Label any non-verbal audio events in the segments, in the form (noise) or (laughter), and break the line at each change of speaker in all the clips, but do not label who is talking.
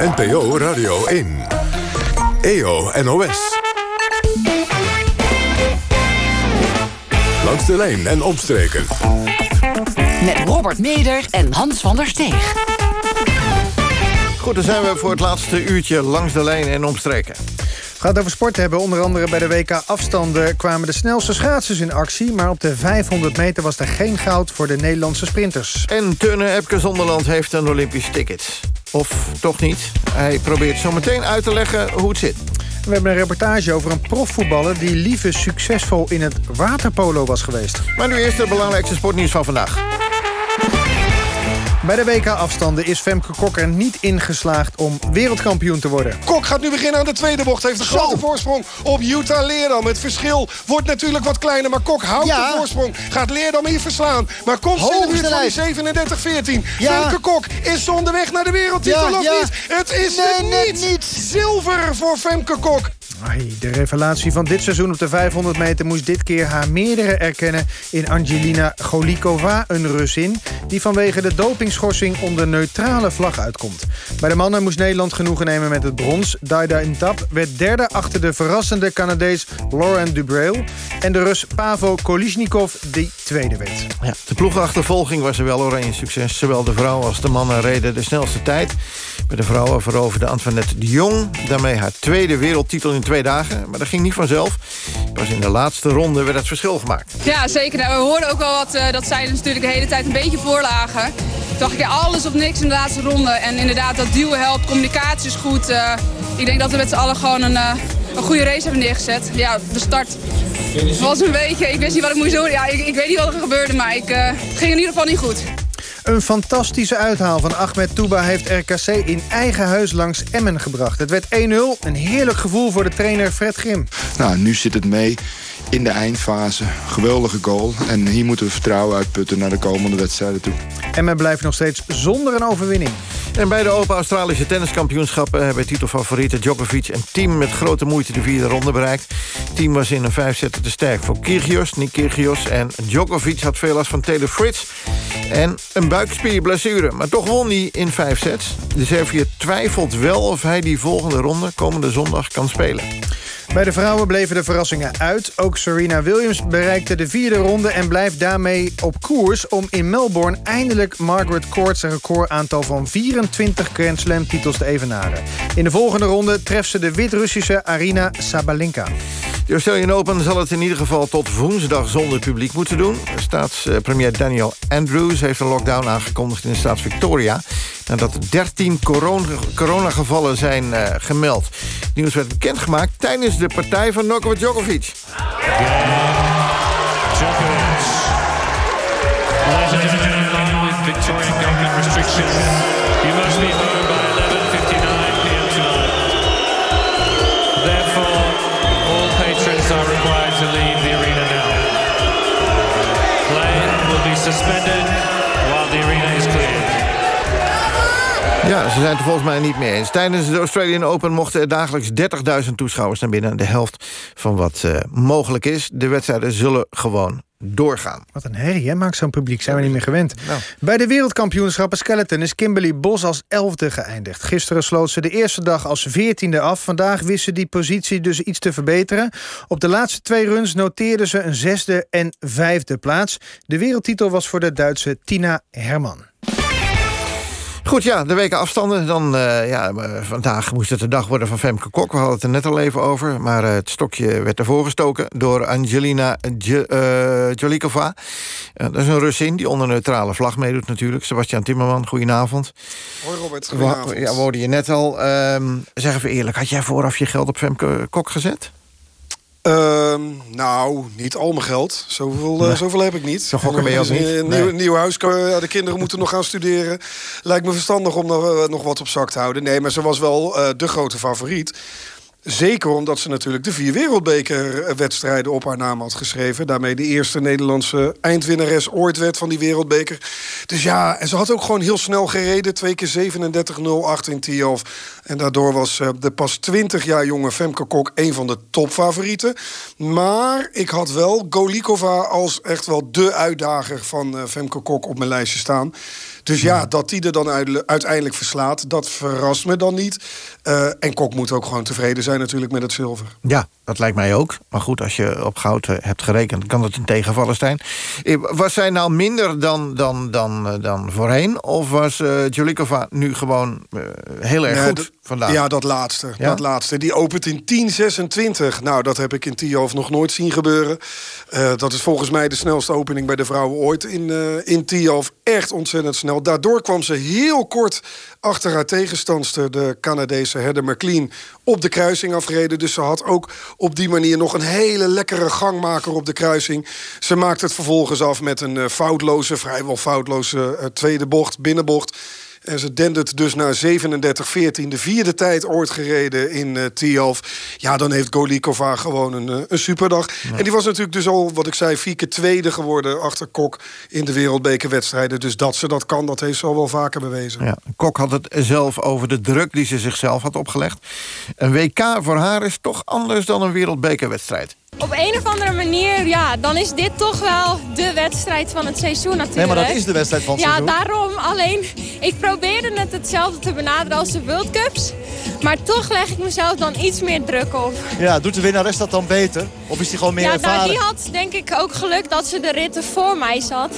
NPO Radio 1. EO NOS. Langs de lijn en opstreken.
Met Robert Meder en Hans van der Steeg.
Goed, dan zijn we voor het laatste uurtje langs de lijn en omstreken.
We gaan het over sport hebben. Onder andere bij de WK afstanden kwamen de snelste schaatsers in actie... maar op de 500 meter was er geen goud voor de Nederlandse sprinters.
En Teune Epke Zonderland heeft een Olympisch ticket. Of toch niet. Hij probeert zo meteen uit te leggen hoe het zit.
We hebben een reportage over een profvoetballer... die liever succesvol in het waterpolo was geweest.
Maar nu eerst het belangrijkste sportnieuws van vandaag.
Bij de WK-afstanden is Femke Kok er niet ingeslaagd om wereldkampioen te worden.
Kok gaat nu beginnen aan de tweede bocht. Heeft een grote voorsprong op Utah Leerdam. Het verschil wordt natuurlijk wat kleiner. Maar Kok houdt
Ja.
de voorsprong. Gaat Leerdam hier verslaan. Maar komt in de buurt van die
lijst.
37-14.
Ja.
Femke Kok is onderweg naar de wereldtitel
Ja,
of niet? Het is
Nee,
het
net
niet.
niet.
Zilver voor Femke Kok.
De revelatie van dit seizoen op de 500 meter... moest dit keer haar meerdere erkennen in Angelina Golikova, een Russin... die vanwege de dopingschorsing onder neutrale vlag uitkomt. Bij de mannen moest Nederland genoegen nemen met het brons. Daida Intap werd derde achter de verrassende Canadees Laurent Dubreuil... en de Rus Pavo Kolishnikov die tweede werd.
Ja, de ploegachtervolging was er wel oranje succes. Zowel de vrouwen als de mannen reden de snelste tijd. Bij de vrouwen veroverde Antoinette de Jong... daarmee haar tweede wereldtitel in twee dagen. Maar dat ging niet vanzelf. Pas in de laatste ronde werd het verschil gemaakt.
Ja, zeker. Nou, we hoorden ook wel wat, eh, dat zij natuurlijk de hele tijd een beetje voorlagen. Toen dacht ik, ja, alles of niks in de laatste ronde. En inderdaad, dat duwen helpt, communicatie is goed. Eh, ik denk dat we met z'n allen gewoon een, eh, een goede race hebben neergezet. Ja, de start was een beetje, ik wist niet wat ik moest doen. Ja, ik, ik weet niet wat er gebeurde, maar ik, het ging in ieder geval niet goed.
Een fantastische uithaal van Ahmed Touba heeft RKC in eigen huis langs Emmen gebracht. Het werd 1-0, een heerlijk gevoel voor de trainer Fred Grim.
Nou, nu zit het mee in de eindfase. Geweldige goal. En hier moeten we vertrouwen uitputten naar de komende wedstrijden toe.
Emmen blijft nog steeds zonder een overwinning.
En bij de Open Australische tenniskampioenschappen... hebben titelfavorieten Djokovic en team met grote moeite de vierde ronde bereikt. Het team was in een vijfzetter te sterk voor Kyrgios, Nick Kyrgios. En Djokovic had veel last van Taylor Fritz. En een buikspierblessure, maar toch won hij in vijf sets. De Serviër twijfelt wel of hij die volgende ronde komende zondag kan spelen.
Bij de vrouwen bleven de verrassingen uit. Ook Serena Williams bereikte de vierde ronde... en blijft daarmee op koers om in Melbourne... eindelijk Margaret Court's recordaantal van 24 Grand Slam titels te evenaren. In de volgende ronde treft ze de Wit-Russische Arina Sabalenka.
De Australian Open zal het in ieder geval tot woensdag zonder publiek moeten doen. Staatspremier Daniel Andrews heeft een lockdown aangekondigd in de staat Victoria... nadat er 13 coron- coronagevallen zijn eh, gemeld. Het nieuws werd bekendgemaakt tijdens de partij van Novak Djokovic.
Ladies
ze zijn het er volgens mij niet mee eens. Tijdens de Australian Open mochten er dagelijks 30.000 toeschouwers naar binnen. De helft van wat eh, mogelijk is. De wedstrijden zullen gewoon doorgaan.
Wat een herrie, hè? Maakt zo'n publiek. Zijn we niet meer gewend.
Nou.
Bij de wereldkampioenschappen skeleton is Kimberly Bos als elfde geëindigd. Gisteren sloot ze de eerste dag als veertiende af. Vandaag wist ze die positie dus iets te verbeteren. Op de laatste twee runs noteerde ze een zesde en vijfde plaats. De wereldtitel was voor de Duitse Tina Herman.
Goed, ja, de weken afstanden. Dan, eh, ja, eh, vandaag moest het de dag worden van Femke Kok. We hadden het er net al even over. Maar eh, het stokje werd ervoor gestoken door Angelina Jolikova. Dat is een Russin die onder neutrale vlag meedoet natuurlijk. Sebastian Timmerman, goedenavond.
Hoi Robert,
We,
goedenavond.
ja, we hoorden je net al. Ehm, zeg even eerlijk, had jij vooraf je geld op Femke Kok gezet?
Ehm, nou, niet al mijn geld. Zoveel, eh, zoveel heb ik niet.
Zo gokken ben je
Dus,
niet?
Een
Nee.
nieuw, nieuw huis, eh, de kinderen moeten nog gaan studeren. Lijkt me verstandig om nog, eh, nog wat op zak te houden. Nee, maar ze was wel de grote favoriet. Zeker omdat ze natuurlijk de vier wereldbekerwedstrijden op haar naam had geschreven. Daarmee de eerste Nederlandse eindwinnares ooit werd van die wereldbeker. Dus ja, en ze had ook gewoon heel snel gereden. Twee keer 37-08 in Tiof. En daardoor was eh, de pas 20 jaar jonge Femke Kok een van de topfavorieten. Maar ik had wel Golikova als echt wel de uitdager van eh, Femke Kok op mijn lijstje staan. Dus ja, dat die er dan uiteindelijk verslaat, dat verrast me dan niet. Uh, en Kok moet ook gewoon tevreden zijn natuurlijk met het zilver.
Ja, dat lijkt mij ook. Maar goed, als je op goud eh, hebt gerekend, kan het een tegenvaller zijn. Eh, was zij nou minder dan, dan, dan, dan voorheen? Of was uh, Jolikova nu gewoon uh, heel erg goed vandaag?
Ja, dat laatste, ja? dat laatste. Die opent in 10.26. Nou, dat heb ik in Tialf nog nooit zien gebeuren. Uh, dat is volgens mij de snelste opening bij de vrouwen ooit in, uh, in Tialf. Echt ontzettend snel. Daardoor kwam ze heel kort achter haar tegenstandster, de Canadese Heather McLean, op de kruising afgereden. Dus ze had ook op die manier nog een hele lekkere gangmaker op de kruising. Ze maakte het vervolgens af met een uh, foutloze, vrijwel foutloze uh, tweede bocht, binnenbocht. En ze dendert dus naar 37-14. De vierde tijd ooit gereden in uh, Tialf. Ja, dan heeft Golikova gewoon een, uh, een superdag. Ja. En die was natuurlijk dus al, wat ik zei, vier keer tweede geworden... achter Kok in de wereldbekerwedstrijden. Dus dat ze dat kan, dat heeft ze al wel vaker bewezen.
Ja, Kok had het zelf over de druk die ze zichzelf had opgelegd. Een WK voor haar is toch anders dan een wereldbekerwedstrijd.
Op een of andere manier, ja, dan is dit toch wel de wedstrijd van het seizoen natuurlijk.
Nee, maar dat is de wedstrijd van het
ja,
seizoen.
Ja, daarom. Alleen, ik probeerde het hetzelfde te benaderen als de World Cups. Maar toch leg ik mezelf dan iets meer druk op.
Ja, doet de winnares dat dan beter? Of is die gewoon meer
ja,
ervaren?
Ja, nou, die had denk ik ook geluk dat ze de ritten voor mij zat.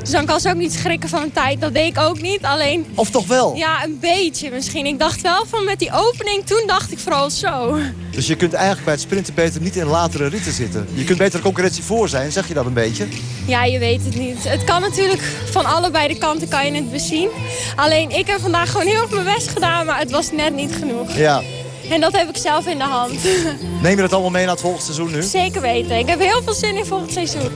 Dus dan kan ze ook niet schrikken van een tijd. Dat deed ik ook niet, alleen...
Of toch wel?
Ja, een beetje misschien. Ik dacht wel van met die opening, toen dacht ik vooral zo.
Dus je kunt eigenlijk bij het sprinten beter niet in latere ritten zitten. Je kunt beter de concurrentie voor zijn, zeg je dat een beetje?
Ja, je weet het niet. Het kan natuurlijk van allebei de kanten kan je het bezien. Alleen ik heb vandaag gewoon heel erg mijn best gedaan, maar het was net niet genoeg.
Ja.
En dat heb ik zelf in de hand. (laughs)
Neem je dat allemaal mee naar het volgende seizoen nu?
Zeker weten. Ik heb heel veel zin in volgend seizoen.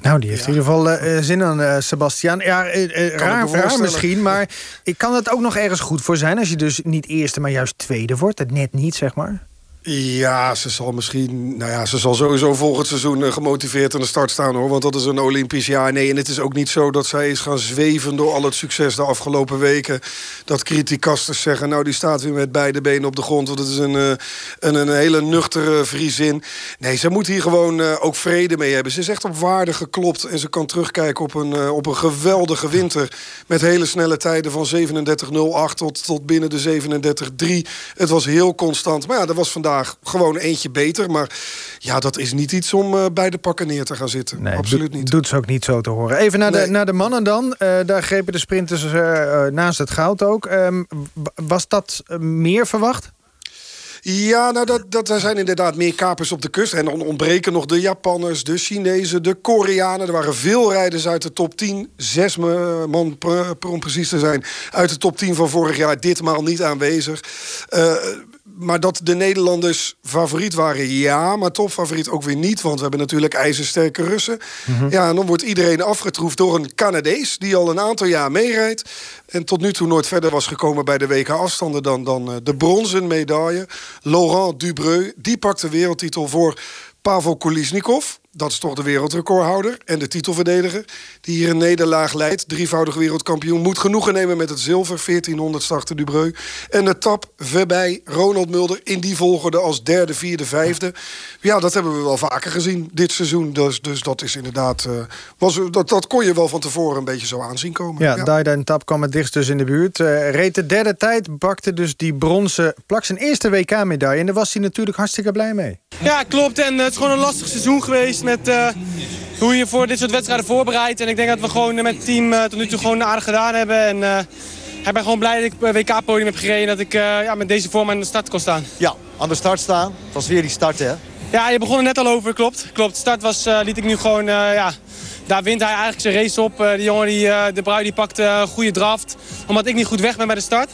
Nou, die heeft ja. in ieder geval uh, zin aan, uh, Sebastian. Ja, uh, raar, raar misschien, maar ik kan het ook nog ergens goed voor zijn... als je dus niet eerste, maar juist tweede wordt. Het net niet, zeg maar.
Ja, ze zal misschien. Nou ja, ze zal sowieso volgend seizoen uh, gemotiveerd aan de start staan hoor. Want dat is een Olympisch jaar. Nee, en het is ook niet zo dat zij is gaan zweven door al het succes de afgelopen weken. Dat criticasters zeggen, nou die staat weer met beide benen op de grond. Want het is een, uh, een, een, hele nuchtere Friesin. Nee, ze moet hier gewoon uh, ook vrede mee hebben. Ze is echt op waarde geklopt. En ze kan terugkijken op een, op een geweldige winter. Met hele snelle tijden van 37.08 tot, tot binnen de 37.3. Het was heel constant. Maar ja, er was vandaag gewoon eentje beter. Maar ja, dat is niet iets om uh, bij de pakken neer te gaan zitten.
Nee,
Absoluut niet.
Doet ze ook niet zo te horen. Even naar, nee. de, naar de mannen dan. Uh, daar grepen de sprinters uh, naast het goud ook. Um, was dat meer verwacht?
Ja, nou, dat, dat, er zijn inderdaad meer kapers op de kust. En dan ontbreken nog de Japanners, de Chinezen, de Koreanen. Er waren veel rijders uit de top 10. Zes man, om precies te zijn, uit de top 10 van vorig jaar. Ditmaal niet aanwezig. Uh, maar dat de Nederlanders favoriet waren, ja. Maar topfavoriet ook weer niet. Want we hebben natuurlijk ijzersterke Russen. Mm -hmm. Ja, en dan wordt iedereen afgetroefd door een Canadees... die al een aantal jaar meerijdt. En tot nu toe nooit verder was gekomen bij de WK-afstanden... dan, dan uh, de bronzen medaille. Laurent Dubreu, die pakt de wereldtitel voor Pavel Kulisnikov. Dat is toch de wereldrecordhouder en de titelverdediger. Die hier een nederlaag leidt. Drievoudig wereldkampioen. Moet genoegen nemen met het zilver. 1400 startte Dubreu. En de tap voorbij Ronald Mulder. In die volgorde als derde, vierde, vijfde. Ja, dat hebben we wel vaker gezien dit seizoen. Dus, dus dat is inderdaad... Uh, was, dat, dat kon je wel van tevoren een beetje zo aanzien komen.
Ja, ja. Daida en Tap kwam het dichtst dus in de buurt. Uh, reed de derde tijd, bakte dus die bronzen plak zijn eerste WK-medaille. En daar was hij natuurlijk hartstikke blij mee.
Ja, klopt. En het is gewoon een lastig seizoen geweest met uh, hoe je voor dit soort wedstrijden voorbereidt. En ik denk dat we gewoon met het team uh, tot nu toe gewoon aardig gedaan hebben. En uh, ik ben gewoon blij dat ik WK-podium heb gereden. En dat ik ja, met deze vorm aan de start kon staan.
Ja, aan de start staan. Het was weer die start, hè?
Ja, je begon er net al over, klopt. Klopt, de start was, liet ik nu gewoon, ja... Daar wint hij eigenlijk zijn race op. die jongen, die, de Brui, die pakt een goede draft. Omdat ik niet goed weg ben bij de start.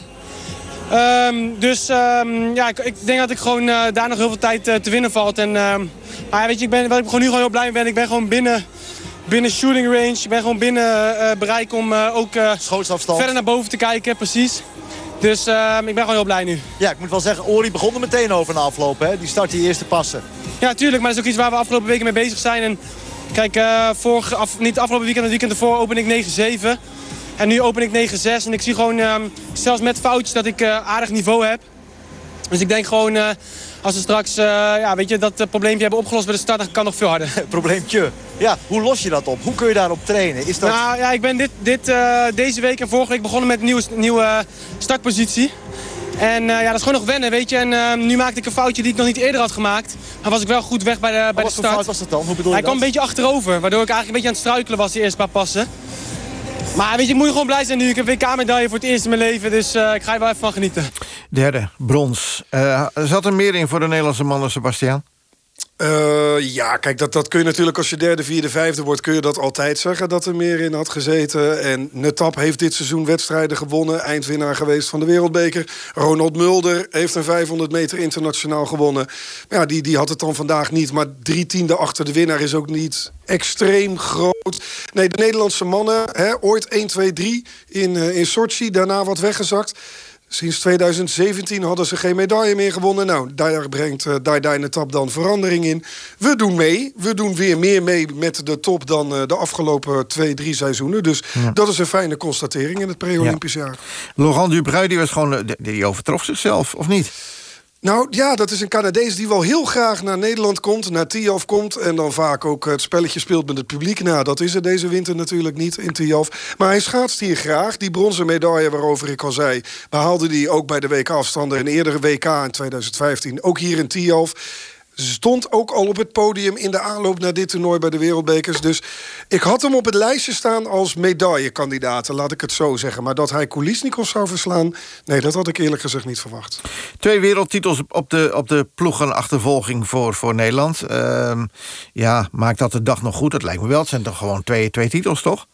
Um, dus um, ja, ik, ik, denk dat ik gewoon uh, daar nog heel veel tijd uh, te winnen valt. En, uh, maar weet je, ik ben, wat ik gewoon nu gewoon heel blij mee ben, ik ben gewoon binnen, binnen shooting range. Ik ben gewoon binnen uh, bereik om ook verder naar boven te kijken, precies. Dus ik ben gewoon heel blij nu.
Ja, ik moet wel zeggen, Ori begon er meteen over na afloop, hè? Die start die eerste passen.
Ja, tuurlijk, maar dat is ook iets waar we afgelopen weken mee bezig zijn. En kijk, af, niet afgelopen weekend, het weekend ervoor open ik 9-7. En nu open ik 9-6 en ik zie gewoon, uh, zelfs met foutjes, dat ik uh, aardig niveau heb. Dus ik denk gewoon, uh, als we straks ja, weet je, dat probleempje hebben opgelost bij de start, dan kan nog veel harder. (laughs)
Probleempje? Ja, hoe los je dat op? Hoe kun je daarop trainen? Is dat...
Nou ja, ik ben dit, dit, eh, deze week en vorige week begonnen met een nieuwe, nieuwe startpositie. En eh, ja, dat is gewoon nog wennen, weet je. En eh, nu maakte ik een foutje die ik nog niet eerder had gemaakt. Maar was ik wel goed weg bij de, bij de
wat voor
start.
fout was dat dan? Hoe bedoel je
Hij kwam een beetje achterover, waardoor ik eigenlijk een beetje aan het struikelen was die eerste paar passen. Maar weet je, ik gewoon blij zijn nu. Ik heb WK-medaille voor het eerst in mijn leven, dus eh, ik ga er wel even van genieten.
Derde, brons. Eh, zat er meer in voor de Nederlandse mannen, Sebastian?
Eh, ja, kijk, dat, dat kun je natuurlijk als je derde, vierde, vijfde wordt... kun je dat altijd zeggen, dat er meer in had gezeten. En Netap heeft dit seizoen wedstrijden gewonnen. Eindwinnaar geweest van de Wereldbeker. Ronald Mulder heeft een 500 meter internationaal gewonnen. Ja, die, die had het dan vandaag niet. Maar drie tiende achter de winnaar is ook niet extreem groot. Nee, de Nederlandse mannen, hè, ooit 1, 2, 3 in, eh, in Sochi. Daarna wat weggezakt. Sinds 2017 hadden ze geen medaille meer gewonnen. Nou, daar brengt uh, Dai Netap dan verandering in. We doen mee. We doen weer meer mee met de top dan uh, de afgelopen twee, drie seizoenen. Dus
Ja.
dat is een fijne constatering in het pre-Olympisch jaar.
Laurent Dubrui die was gewoon, eh, die- die overtrof zichzelf, of niet?
Nou ja, dat is een Canadees die wel heel graag naar Nederland komt, naar Tiaf komt... en dan vaak ook het spelletje speelt met het publiek. Nou, dat is er deze winter natuurlijk niet in Tiaf. Maar hij schaatst hier graag. Die bronzen medaille waarover ik al zei... behaalde hij ook bij de WK-afstanden... een eerdere WK in 2015, ook hier in Tiaf... Stond ook al op het podium in de aanloop naar dit toernooi bij de Wereldbekers. Dus ik had hem op het lijstje staan als medaillekandidaat, laat ik het zo zeggen. Maar dat hij Kulisnikov zou verslaan, nee, dat had ik eerlijk gezegd niet verwacht.
Twee wereldtitels op de, op de ploegenachtervolging voor, voor Nederland. Ehm, ja, maakt dat de dag nog goed? Dat lijkt me wel. Het zijn toch gewoon twee, twee titels, toch?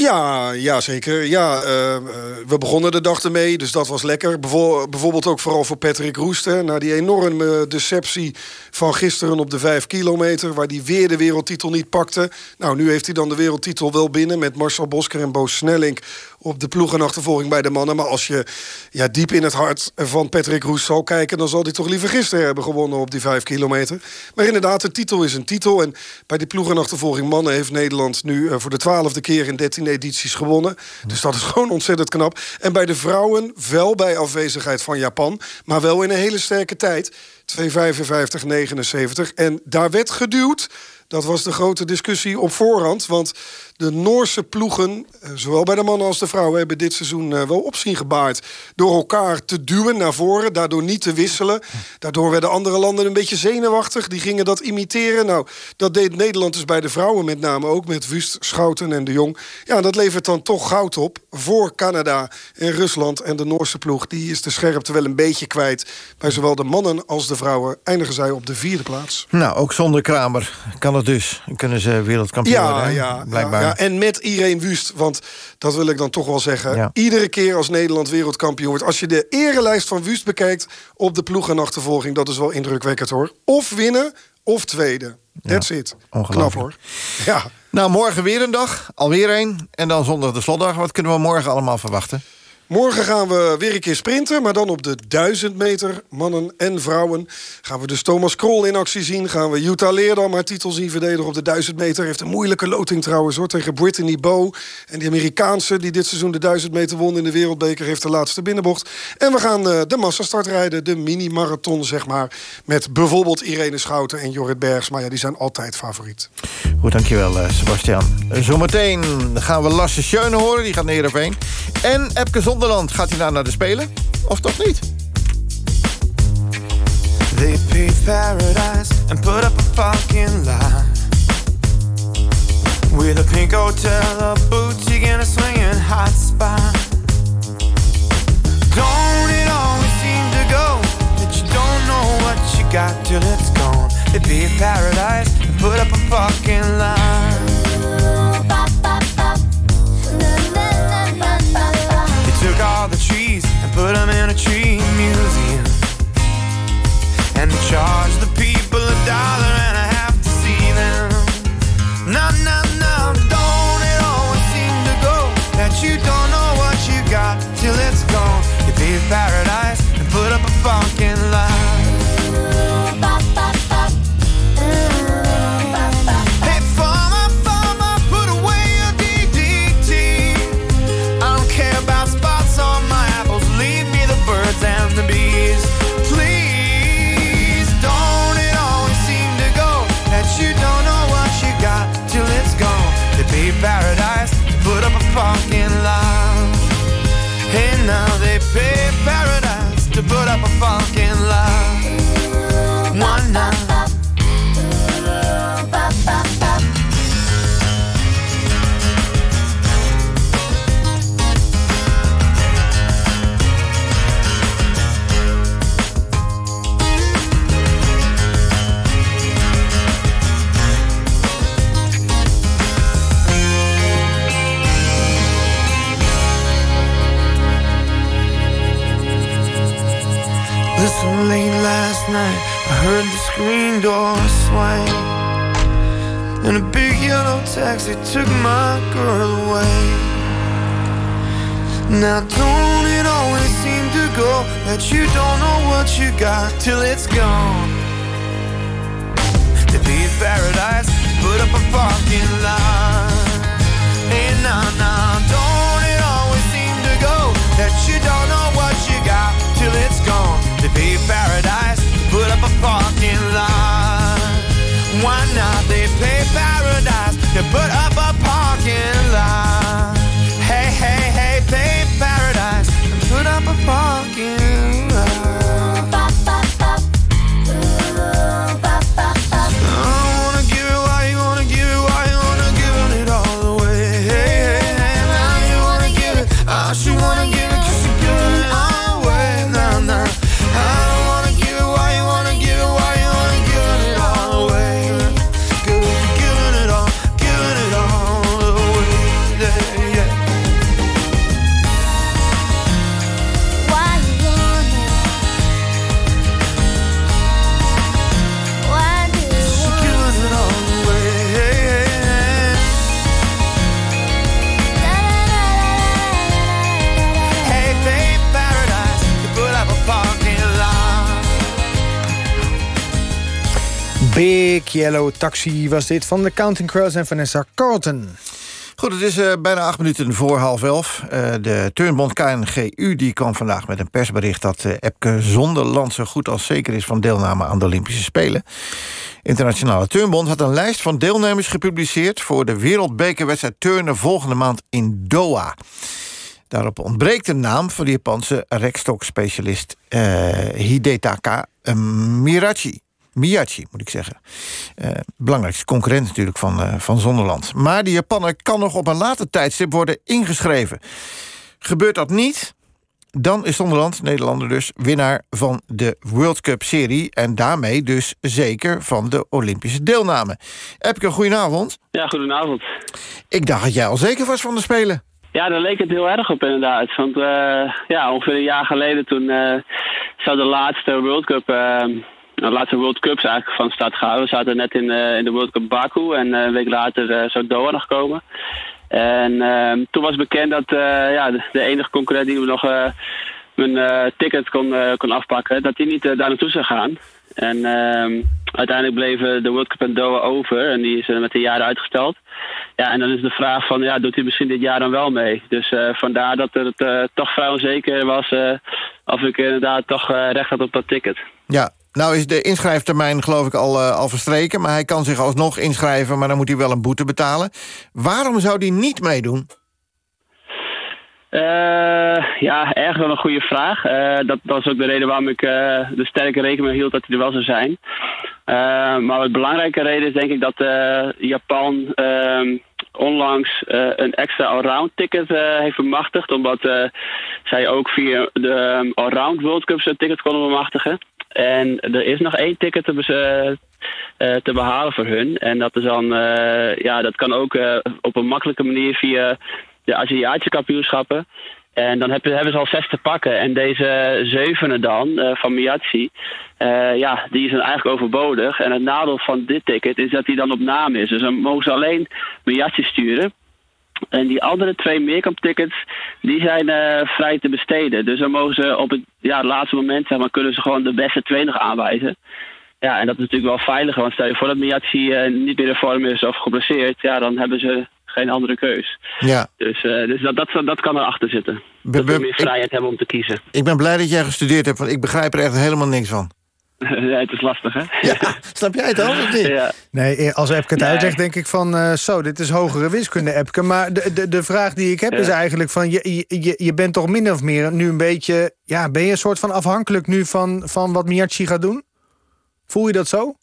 Ja, ja zeker. Ja, eh, eh, we begonnen de dag ermee, dus dat was lekker. Bijvo- bijvoorbeeld ook vooral voor Patrick Roest. Na die enorme deceptie van gisteren op de vijf kilometer... waar hij weer de wereldtitel niet pakte. Nou, nu heeft hij dan de wereldtitel wel binnen... met Marcel Bosker en Bo Snelling op de ploegenachtervolging bij de mannen. Maar als je ja, diep in het hart van Patrick Roest zal kijken... dan zal hij toch liever gisteren hebben gewonnen op die vijf kilometer. Maar inderdaad, de titel is een titel. En bij die ploegenachtervolging mannen heeft Nederland nu... eh, voor de twaalfde keer in 13 edities gewonnen. Dus dat is (laughs) gewoon ontzettend knap. En bij de vrouwen wel bij afwezigheid van Japan... maar wel in een hele sterke tijd. 2.55-79. En daar werd geduwd... Dat was de grote discussie op voorhand. Want de Noorse ploegen, eh, zowel bij de mannen als de vrouwen... hebben dit seizoen eh, wel opzien gebaard. Door elkaar te duwen naar voren, daardoor niet te wisselen. Daardoor werden andere landen een beetje zenuwachtig. Die gingen dat imiteren. Nou, dat deed Nederland dus bij de vrouwen met name ook. Met Wust, Schouten en de Jong. Ja, dat levert dan toch goud op voor Canada en Rusland. En de Noorse ploeg, die is de scherpte wel een beetje kwijt. Bij zowel de mannen als de vrouwen eindigen zij op de vierde plaats.
Nou, ook zonder Kramer kan het dus. Kunnen ze wereldkampioen
Ja,
worden,
ja,
blijkbaar.
ja, ja. En met Irene Wust, want dat wil ik dan toch wel zeggen.
Ja.
Iedere keer als Nederland wereldkampioen wordt... als je de erelijst van Wust bekijkt op de ploeg en achtervolging... dat is wel indrukwekkend hoor. Of winnen, of tweede. That's it. Knap hoor. Ja.
Nou, morgen weer een dag. Alweer één. En dan zondag de slotdag. Wat kunnen we morgen allemaal verwachten?
Morgen gaan we weer een keer sprinten, maar dan op de 1000 meter, mannen en vrouwen. Gaan we dus Thomas Krol in actie zien. Gaan we Jutta Leerdam haar titel zien verdedigen op de 1000 meter. Heeft een moeilijke loting trouwens hoor, tegen Brittany Bow. En die Amerikaanse die dit seizoen de 1000 meter won in de wereldbeker... heeft de laatste binnenbocht. En we gaan eh, de massastart rijden, de mini-marathon zeg maar. Met bijvoorbeeld Irene Schouten en Jorrit Bergs. Maar ja, die zijn altijd favoriet.
Goed, dankjewel eh, Sebastian. Zometeen gaan we Lasse Schöne horen, die gaat naar Heerenveen. En Epke Zonderland, gaat hij nou naar de Spelen? Of toch niet?
They paved paradise and put up a fucking lie. With a pink hotel, a boutique, and a swinging hot spot. Don't it always seem to go that you don't know what you got till it's gone? They paved paradise and put up a fucking lie. Put them in a tree museum. And charge the people a dollar pay paradise to put up a fucking lie. Taxi took my girl away. Now, don't it always seem to go that you don't know what you got till it's gone? To be in paradise, put up a parking lot. Hey, nah, nah, don't it always seem to go that you don't know what you got till it's gone? To be in paradise, put up a parking lot. Why not? They pay paradise to put up a parking
Big Yellow Taxi was dit van de Counting Crows en Vanessa Carlton.
Goed, het is eh, bijna acht minuten voor half elf. Eh, de Turnbond KNGU die kwam vandaag met een persbericht... dat uh, Epke Zonderland zo goed als zeker is van deelname aan de Olympische Spelen. Internationale Turnbond had een lijst van deelnemers gepubliceerd... voor de wereldbekerwedstrijd turnen volgende maand in Doha. Daarop ontbreekt de naam van de Japanse rekstokspecialist Hidetaka Mirachi. Miyachi, moet ik zeggen. Eh, belangrijkste concurrent natuurlijk van, eh, van Zonderland. Maar die Japanner kan nog op een later tijdstip worden ingeschreven. Gebeurt dat niet, dan is Zonderland, Nederlander dus, winnaar van de World Cup serie... en daarmee dus zeker van de Olympische deelname. Epke, goedenavond.
Ja, goedenavond.
Ik dacht dat jij al zeker was van de Spelen.
Ja, daar leek het heel erg op inderdaad. Want eh, ja, ongeveer een jaar geleden toen zou de laatste World Cup... eh, de laatste World Cups eigenlijk van start gaan. We zaten net in, eh, in de World Cup Baku en eh, een week later eh, zou Doha nog komen. En ehm, toen was bekend dat eh, ja, de, enige concurrent die we nog eh, mijn eh, ticket kon, eh, kon afpakken, dat die niet eh, daar naartoe zou gaan. En ehm, uiteindelijk bleven de World Cup en Doha over en die is met een jaar uitgesteld. Ja, en dan is de vraag van, ja, doet hij misschien dit jaar dan wel mee? Dus eh, vandaar dat het eh, toch vrij onzeker was eh, of ik inderdaad toch eh, recht had op dat ticket.
Ja, nou is de inschrijftermijn geloof ik al, eh, al verstreken... maar hij kan zich alsnog inschrijven, maar dan moet hij wel een boete betalen. Waarom zou hij niet meedoen?
Eh, ja, erg wel een goede vraag. Eh, dat, dat ook de reden waarom ik de sterke rekening hield dat hij er wel zou zijn. Maar wat belangrijke reden is denk ik dat Japan ehm, onlangs een extra allround ticket heeft bemachtigd. Omdat zij ook via de ehm, allround World Cups een ticket konden bemachtigen. En er is nog één ticket te, eh, eh, te behalen voor hun. En dat is dan, eh, ja, dat kan ook op een makkelijke manier via de Aziatische kampioenschappen. En dan hebben, hebben ze al zes te pakken. En deze zevende dan, van Miyachi, ja, die is dan eigenlijk overbodig. En het nadeel van dit ticket is dat hij dan op naam is. Dus dan mogen ze alleen Miyachi sturen. En die andere twee meerkamptickets, die zijn eh, vrij te besteden. Dus dan mogen ze op het ja, laatste moment, zeg maar, kunnen ze gewoon de beste twee nog aanwijzen. Ja, en dat is natuurlijk wel veiliger. Want stel je voor dat Miyachi eh, niet meer in vorm is of geblesseerd, ja, dan hebben ze geen andere keus.
Ja.
Dus, eh, dus dat, dat, dat kan erachter zitten. Dat we meer vrijheid hebben om te kiezen.
Ik ben blij dat jij gestudeerd hebt, want ik begrijp er echt helemaal niks van.
Ja, het is lastig, hè?
Snap jij het ook? of niet?
Ja.
Nee, eh, als Epke het
Nee.
uitlegt, denk ik van... eh, zo, dit is hogere wiskunde, Epke. Maar de, de, de vraag die ik heb
Ja.
is eigenlijk van... Je, je, je bent toch min of meer nu een beetje... Ja, ben je een soort van afhankelijk nu van, van wat Miyachi gaat doen? Voel je dat zo?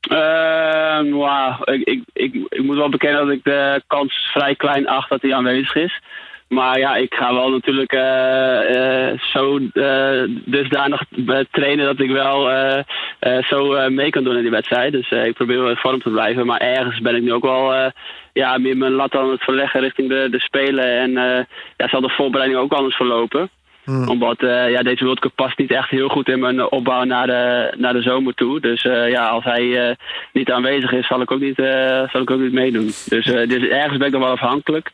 Ehm, wauw, ik, ik, ik, ik moet wel bekennen dat ik de kans vrij klein acht dat hij aanwezig is. Maar ja, ik ga wel natuurlijk eh, eh, zo eh, dusdanig trainen dat ik wel zo mee kan doen in die wedstrijd. Dus ik probeer wel in vorm te blijven. Maar ergens ben ik nu ook wel ja, meer mijn lat aan het verleggen richting de, de Spelen. En ja, zal de voorbereiding ook anders verlopen. Omdat eh, ja, deze World Cup past niet echt heel goed in mijn opbouw naar de, naar de zomer toe. Dus eh, ja, als hij eh, niet aanwezig is, zal ik ook niet, zal ik ook niet meedoen. Dus, dus ergens ben ik nog wel afhankelijk.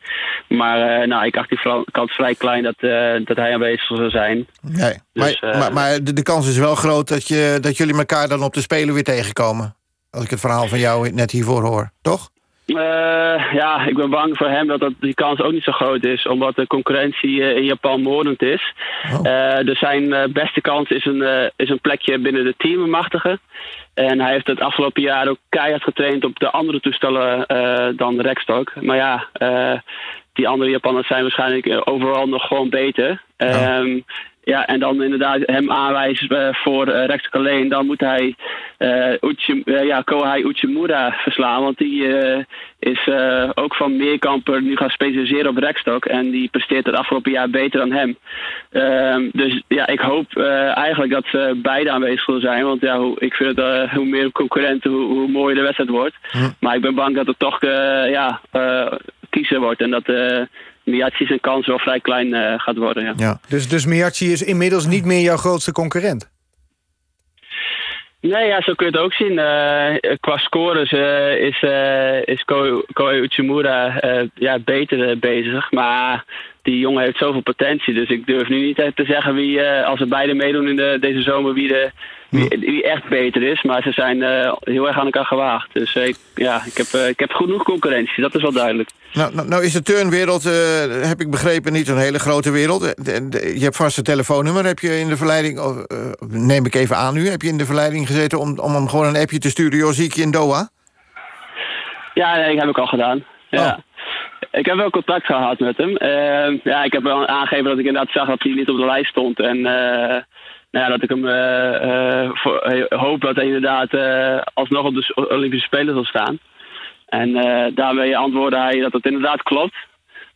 Maar nou, ik acht die kans vrij klein dat, dat hij aanwezig zal zijn.
Nee,
Dus,
maar, maar, maar de, de kans is wel groot dat, je, dat jullie elkaar dan op de Spelen weer tegenkomen. Als ik het verhaal van jou net hiervoor hoor, toch?
Eh, ja, ik ben bang voor hem dat, dat die kans ook niet zo groot is, omdat de concurrentie eh, in Japan moordend is. Eh, dus zijn beste kans is een, is een plekje binnen de teammachtige. En hij heeft het afgelopen jaar ook keihard getraind op de andere toestellen dan Rekstok. Maar ja, die andere Japanners zijn waarschijnlijk overal nog gewoon beter. Ehm, ja, en dan inderdaad hem aanwijzen eh, voor uh, Rekstok alleen. Dan moet hij eh Uchi, eh, ja, Kohai Uchimura verslaan. Want die eh, is eh, ook van meerkamper nu gaan specialiseren op Rekstok. En die presteert het afgelopen jaar beter dan hem. Ehm, dus ja, ik hoop eh, eigenlijk dat ze beide aanwezig zullen zijn. Want ja, hoe, ik vind het eh, hoe meer concurrenten, hoe, hoe mooier de wedstrijd wordt. Maar ik ben bang dat het toch eh, ja, eh, kiezen wordt. En dat eh Miyachi zijn kans wel vrij klein eh, gaat worden. Ja.
Ja.
Dus, dus Miyachi is inmiddels niet meer jouw grootste concurrent?
Nee, ja, zo kun je het ook zien. Eh, qua scores eh, is, eh is Ko- Koei Uchimura eh, ja, beter bezig. Maar die jongen heeft zoveel potentie. Dus ik durf nu niet te zeggen wie, als we beide meedoen in de, deze zomer, wie, de, wie, wie echt beter is. Maar ze zijn eh, heel erg aan elkaar gewaagd. Dus eh, ik, ja, ik, heb, eh, ik heb genoeg concurrentie, dat is wel duidelijk.
Nou, nou, nou is de turnwereld, eh, heb ik begrepen, niet een hele grote wereld. De- de- je hebt vast een telefoonnummer. Heb je in de verleiding, oh, neem ik even aan nu... heb je in de verleiding gezeten om, om hem gewoon een appje te sturen... joh, zie ik je in Doha?
Ja, nee, dat heb ik al gedaan. Ja. Ik heb wel contact gehad met hem. Ja, ik heb wel aangegeven dat ik inderdaad zag dat hij niet op de lijst stond. En eh, nou dat ik hem eh, eh, eh, hoop dat hij inderdaad alsnog op de Olympische Spelen zal staan. En daarmee antwoordde hij dat het inderdaad klopt.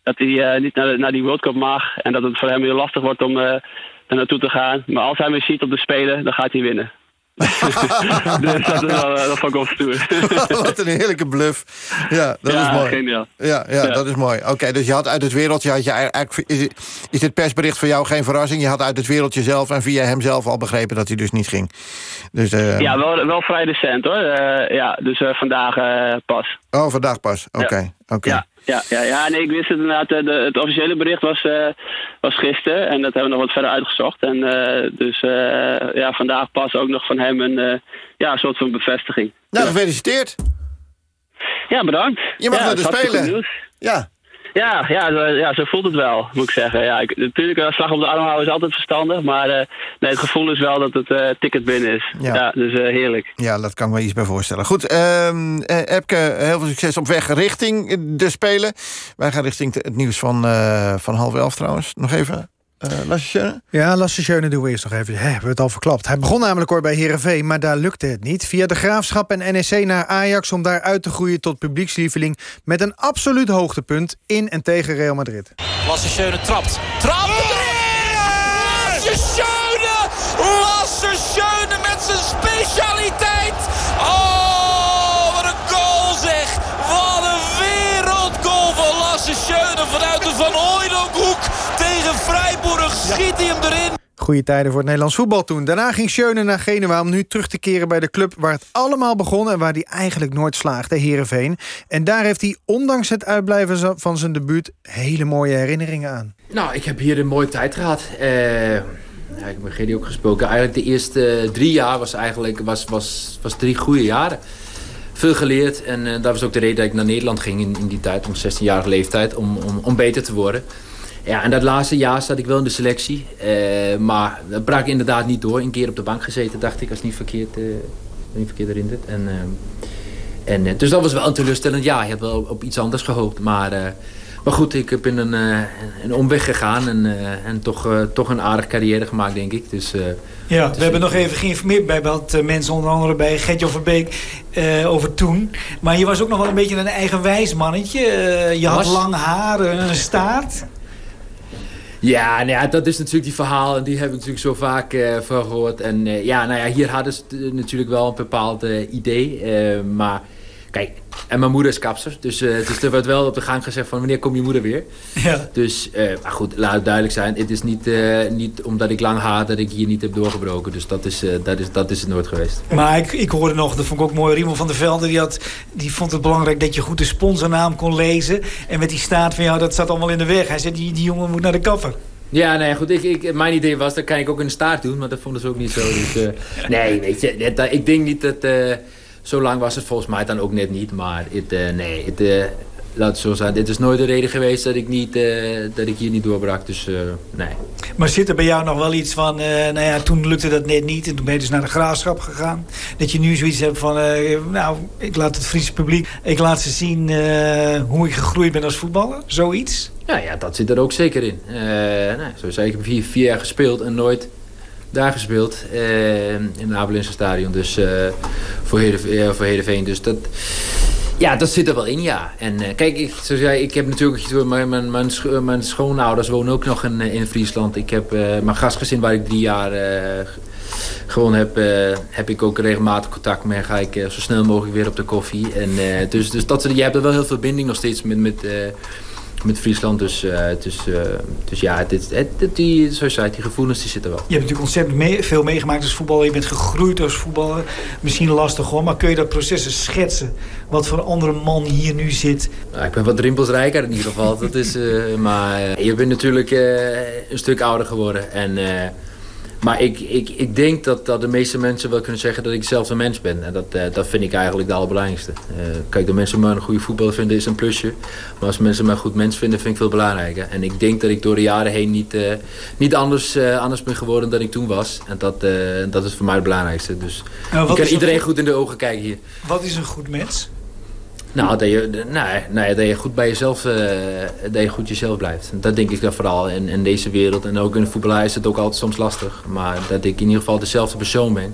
Dat hij niet naar, de- naar die World Cup mag. En dat het voor hem heel lastig wordt om er naartoe te gaan. Maar als hij me ziet op de Spelen, dan gaat hij winnen. (laughs) dus dat, wel, eh, dat vond ik wel stoer. (laughs)
Wat een heerlijke bluff. Ja, dat
Ja,
is mooi.
geniaal.
Ja, ja,
Ja.
dat is mooi. Oké, dus je had uit het wereldje... Had je eigenlijk, is, is dit persbericht voor jou geen verrassing? Je had uit het wereldje zelf en via hem zelf al begrepen... dat hij dus niet ging. Dus, eh,
Ja, wel, wel vrij recent hoor. Eh, ja, dus vandaag pas.
Oh, vandaag pas. Oké, oké.
Ja, ja, ja, ja, nee, ik wist het inderdaad. eh, De, het officiële bericht was, eh, was gisteren en dat hebben we nog wat verder uitgezocht. En eh, dus ja, vandaag pas ook nog van hem een, ja, soort van bevestiging.
Nou, gefeliciteerd.
Ja, bedankt.
Je mag
ja,
naar de Spelen. Ja.
Ja, ja, zo, ja, zo voelt het wel, moet ik zeggen. Ja, ik, natuurlijk, een slag op de arm houden is altijd verstandig. Maar eh, nee, het gevoel is wel dat het eh, ticket binnen is.
Ja.
Ja, dus eh, heerlijk.
Ja, dat kan ik me iets bij voorstellen. Goed, ehm eh, Epke, heel veel succes op weg richting de Spelen. Wij gaan richting het nieuws van, van half elf trouwens. Nog even, Lasse Schöne?
Ja, Lasse Schöne doen we eerst nog even. Hebben we het al verklapt. Hij begon namelijk hoor bij Herenveen, maar daar lukte het niet. Via de Graafschap en NEC naar Ajax om daar uit te groeien tot publiekslieveling... met een absoluut hoogtepunt in en tegen Real Madrid.
Lasse Schöne trapt. Trapt erin! Lasse Schöne! Lasse Schöne met zijn specialiteit! Oh, wat een goal zeg! Wat een wereldgoal van Lasse Schöne vanuit hem erin!
Goede tijden voor het Nederlands voetbal toen. Daarna ging Schöne naar Genua om nu terug te keren bij de club... waar het allemaal begon en waar hij eigenlijk nooit slaagde, Heerenveen. En daar heeft hij, ondanks het uitblijven van zijn debuut... hele mooie herinneringen aan.
Nou, ik heb hier een mooie tijd gehad. Eh, ja, ik heb met Gedi ook gesproken. Eigenlijk de eerste drie jaar was eigenlijk was, was, was drie goede jaren. Veel geleerd en eh, dat was ook de reden dat ik naar Nederland ging in, in die tijd, om 16-jarige leeftijd, om, om, om beter te worden. Ja, en dat laatste jaar zat ik wel in de selectie. Eh, maar dat brak inderdaad niet door. Een keer op de bank gezeten, dacht ik, als niet verkeerd, eh, niet verkeerd erin zit. En, eh, en, dus dat was wel een teleurstellend jaar. Je had wel op, op iets anders gehoopt. Maar, maar goed, ik heb in een, een omweg gegaan. En, en toch, toch een aardige carrière gemaakt, denk ik. Dus,
Ja, we hebben nog even geïnformeerd bij wat mensen, onder andere bij Gertjan Verbeek, eh over toen. Maar je was ook nog wel een beetje een eigenwijs mannetje. Je had lang haar, een staart.
Ja, nou ja, dat is natuurlijk die verhaal. En die heb ik natuurlijk zo vaak eh, van gehoord. En eh, ja, nou ja, hier hadden ze natuurlijk wel een bepaald eh, idee. maar kijk, en mijn moeder is kapster. Dus, dus er werd wel op de gang gezegd van wanneer komt je moeder weer?
Ja.
Dus, eh, maar goed, laat het duidelijk zijn. Het is niet, eh, niet omdat ik lang haar dat ik hier niet heb doorgebroken. Dus dat is, dat is, dat is het nooit geweest.
Maar ik, ik hoorde nog, dat vond ik ook mooi, Riemen van der Velde... Die, had, die vond het belangrijk dat je goed de sponsornaam kon lezen. En met die staat van jou, dat zat allemaal in de weg. Hij zei, die, die jongen moet naar de kapper.
Ja, nee, goed. Ik, ik, mijn idee was, dat kan ik ook in de staart doen. Maar dat vonden ze ook niet zo. Dus, (laughs) nee, weet je. ik denk niet dat... zo lang was het volgens mij dan ook net niet. Maar het, eh, nee, het, eh, laat het zo zijn. Dit is nooit de reden geweest dat ik, niet, eh, dat ik hier niet doorbrak. Dus nee.
Maar zit er bij jou nog wel iets van... nou ja, toen lukte dat net niet en toen ben je dus naar de graafschap gegaan. Dat je nu zoiets hebt van... nou, ik laat het Friese publiek... Ik laat ze zien hoe ik gegroeid ben als voetballer. Zoiets.
Ja, ja, dat zit er ook zeker in. Zoals zei, ik vier jaar gespeeld en nooit daar gespeeld. eh, in het Abelinse stadion. Dus eh, voor, Heerenveen. Dus dat... Ja, dat zit er wel in, ja. En eh, kijk, ik, zoals zei, ik heb natuurlijk... Mijn, mijn, mijn, mijn schoonouders wonen ook nog in, in Friesland. Ik heb mijn gastgezin waar ik drie jaar g- gewoond heb... heb ik ook regelmatig contact mee. Ga ik zo snel mogelijk weer op de koffie. En, dus dus dat, je hebt er wel heel veel binding nog steeds met... met met Friesland. Dus, eh, dus, eh, dus ja, dit, het- die, zoals je zei, die gevoelens die zitten wel.
Je hebt natuurlijk ontzettend mee- veel meegemaakt als voetballer. Je bent gegroeid als voetballer. Misschien lastig hoor, maar kun je dat proces eens schetsen? Wat voor andere man hier nu zit?
Nou, ik ben wat rimpelsrijker in ieder geval. Dat is, eh, maar je bent natuurlijk een stuk ouder geworden. En, maar ik, ik, ik denk dat, dat de meeste mensen wel kunnen zeggen dat ik zelf een mens ben. En dat, eh, dat vind ik eigenlijk het allerbelangrijkste. Eh, kijk, dat mensen me een goede voetballer vinden is een plusje. Maar als mensen me een goed mens vinden, vind ik veel belangrijker. En ik denk dat ik door de jaren heen niet, eh, niet anders, anders ben geworden dan ik toen was. En dat, dat is voor mij het belangrijkste. Dus ik kan iedereen
goed
in de ogen kijken hier.
Wat is een goed mens?
Nou, dat je, nee, nee, dat je goed bij jezelf, eh, dat je goed jezelf blijft. Dat denk ik dan vooral in, in deze wereld. En ook in de voetballerij is het ook altijd soms lastig. Maar dat ik in ieder geval dezelfde persoon ben.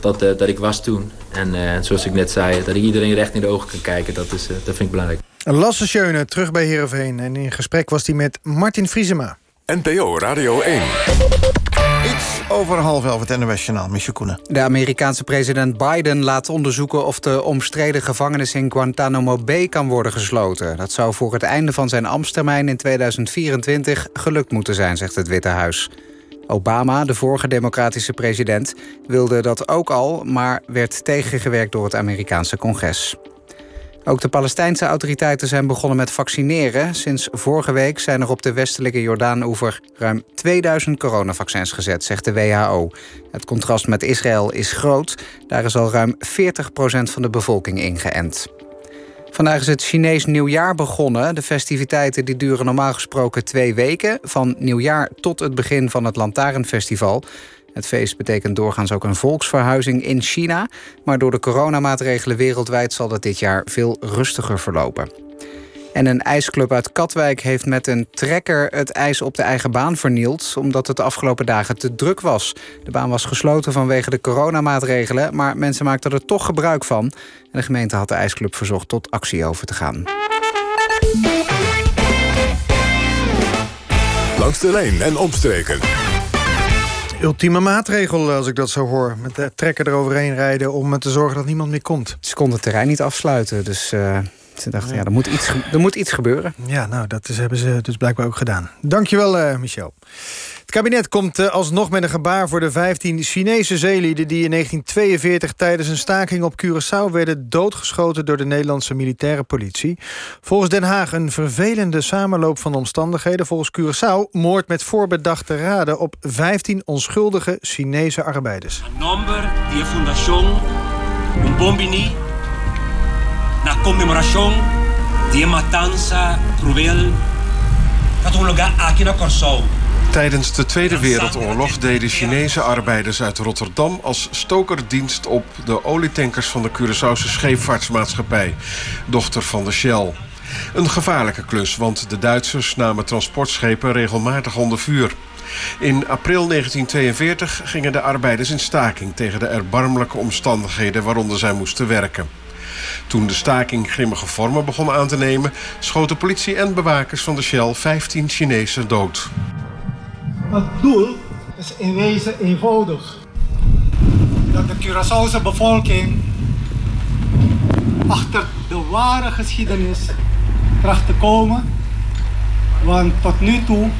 Dat, eh, dat ik was toen. En eh, zoals ik net zei, dat ik iedereen recht in de ogen kan kijken. Dat, is, eh, dat vind ik belangrijk.
Lasse Schöne terug bij Heerenveen. En in gesprek was hij met Martin Vriesema.
NPO Radio 1.
Iets over half elf het Journaal. Michel Koenen.
De Amerikaanse president Biden laat onderzoeken of de omstreden gevangenis in Guantanamo Bay kan worden gesloten. Dat zou voor het einde van zijn ambtstermijn in 2024 gelukt moeten zijn, zegt het Witte Huis. Obama, de vorige democratische president, wilde dat ook al, maar werd tegengewerkt door het Amerikaanse congres. Ook de Palestijnse autoriteiten zijn begonnen met vaccineren. Sinds vorige week zijn er op de westelijke Jordaan-oever ruim 2000 coronavaccins gezet, zegt de WHO. Het contrast met Israël is groot. Daar is al ruim 40% van de bevolking ingeënt. Vandaag is het Chinees nieuwjaar begonnen. De festiviteiten die duren normaal gesproken twee weken. Van nieuwjaar tot het begin van het Lantaarnfestival. Het feest betekent doorgaans ook een volksverhuizing in China. Maar door de coronamaatregelen wereldwijd zal het dit jaar veel rustiger verlopen. En een ijsclub uit Katwijk heeft met een trekker het ijs op de eigen baan vernield... omdat het de afgelopen dagen te druk was. De baan was gesloten vanwege de coronamaatregelen... maar mensen maakten er toch gebruik van. En de gemeente had de ijsclub verzocht tot actie over te gaan.
Langs de lijn en omstreken.
Ultieme maatregel, als ik dat zo hoor. Met de trekker eroverheen rijden om te zorgen dat niemand meer komt.
Ze konden het terrein niet afsluiten, dus eh, ze dachten... Ja, er, moet iets, er moet iets gebeuren.
Ja, nou, dat is, hebben ze dus blijkbaar ook gedaan. Dankjewel, eh Michel. Het kabinet komt eh, alsnog met een gebaar voor de 15 Chinese zeelieden... die in 1942 tijdens een staking op Curaçao werden doodgeschoten... door de Nederlandse militaire politie. Volgens Den Haag een vervelende samenloop van omstandigheden. Volgens Curaçao moord met voorbedachte raden... op 15 onschuldige Chinese arbeiders.
nombre de Fundación Umbombini na comemoración de matanza cruel
lugar na Corsol.
Tijdens de Tweede Wereldoorlog deden Chinese arbeiders uit Rotterdam als stokerdienst op de olietankers van de Curaçaose Scheepvaartmaatschappij, dochter van de Shell. Een gevaarlijke klus, want de Duitsers namen transportschepen regelmatig onder vuur. In april 1942 gingen de arbeiders in staking tegen de erbarmelijke omstandigheden waaronder zij moesten werken. Toen de staking grimmige vormen begon aan te nemen, schoten politie en bewakers van de Shell 15 Chinezen dood.
Het doel is in wezen eenvoudig. Dat de Curaçaose bevolking achter de ware geschiedenis tracht te komen. Want tot nu toe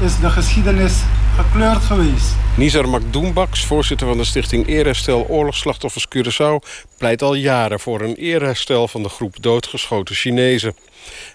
is de geschiedenis gekleurd geweest.
Nizar Makdoembaks, voorzitter van de stichting Eerherstel Oorlogsslachtoffers Curaçao... pleit al jaren voor een eerherstel van de groep doodgeschoten Chinezen.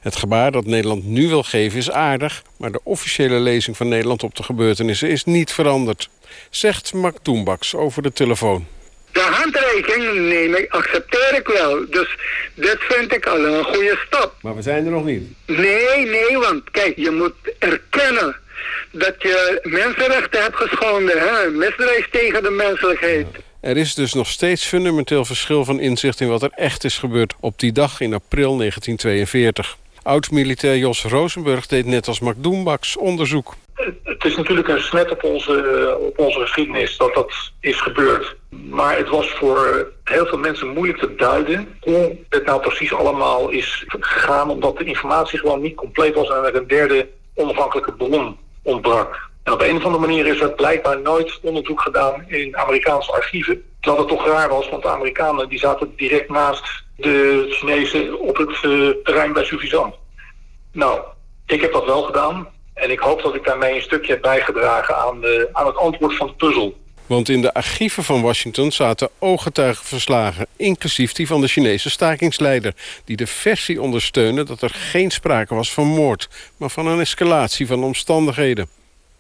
Het gebaar dat Nederland nu wil geven is aardig... maar de officiële lezing van Nederland op de gebeurtenissen is niet veranderd. Zegt Makdoembaks over de telefoon.
De handreiking neem ik, accepteer ik wel. Dus dit vind ik al een goede stap.
Maar we zijn er nog niet.
Nee, nee, want kijk, je moet erkennen dat je mensenrechten hebt geschonden. Hè? Misdrijf tegen de menselijkheid.
Er is dus nog steeds fundamenteel verschil van inzicht in wat er echt is gebeurd op die dag in april 1942. Oud-militair Jos Rosenburg deed net als Mark Doembaks onderzoek.
Het is natuurlijk een smet op onze, op onze geschiedenis dat dat is gebeurd. Maar het was voor heel veel mensen moeilijk te duiden hoe het nou precies allemaal is gegaan. Omdat de informatie gewoon niet compleet was en er een derde onafhankelijke bron ontbrak. En op een of andere manier is er blijkbaar nooit onderzoek gedaan in Amerikaanse archieven. Terwijl het toch raar was, want de Amerikanen die zaten direct naast de Chinezen op het uh, terrein bij Suffisant. Nou, ik heb dat wel gedaan. En ik hoop dat ik daarmee een stukje heb bijgedragen aan, de, aan het antwoord van de puzzel.
Want in de archieven van Washington zaten ooggetuigenverslagen... inclusief die van de Chinese stakingsleider... die de versie ondersteunde dat er geen sprake was van moord... maar van een escalatie van omstandigheden.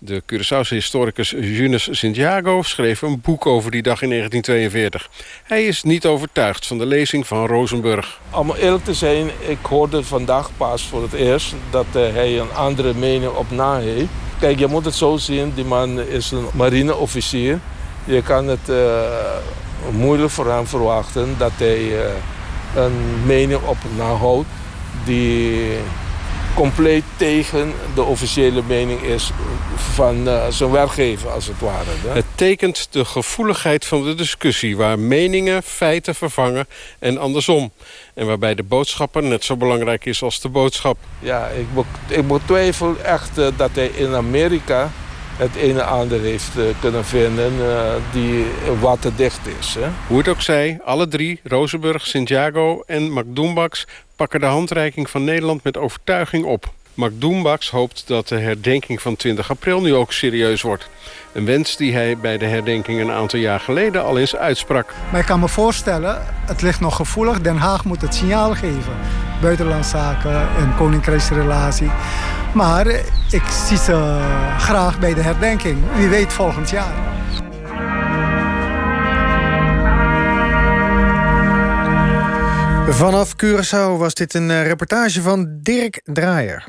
De Curaçaose historicus Junes Santiago schreef een boek over die dag in 1942. Hij is niet overtuigd van de lezing van Rosenburg.
Om eerlijk te zijn, ik hoorde vandaag pas voor het eerst... dat uh, hij een andere mening op na heeft. Kijk, je moet het zo zien, die man is een marineofficier. Je kan het uh, moeilijk voor hem verwachten dat hij uh, een mening op nahoudt... die compleet tegen de officiële mening is van uh, zijn werkgever, als het ware. Hè?
Het tekent de gevoeligheid van de discussie... waar meningen feiten vervangen en andersom. En waarbij de boodschapper net zo belangrijk is als de boodschap.
Ja, ik, be ik betwijfel echt uh, dat hij in Amerika het een en ander heeft uh, kunnen vinden uh, die waterdicht is. Hè?
Hoe het ook zij, alle drie, Rosenburg, Santiago en McDoembaks... pakken de handreiking van Nederland met overtuiging op. McDoembaks hoopt dat de herdenking van 20 april nu ook serieus wordt. Een wens die hij bij de herdenking een aantal jaar geleden al eens uitsprak.
Maar ik kan me voorstellen, het ligt nog gevoelig. Den Haag moet het signaal geven. Buitenlandzaken en koninkrijksrelatie. Maar ik zie ze graag bij de herdenking. Wie weet volgend jaar.
Vanaf Curaçao was dit een reportage van Dirk Draaier.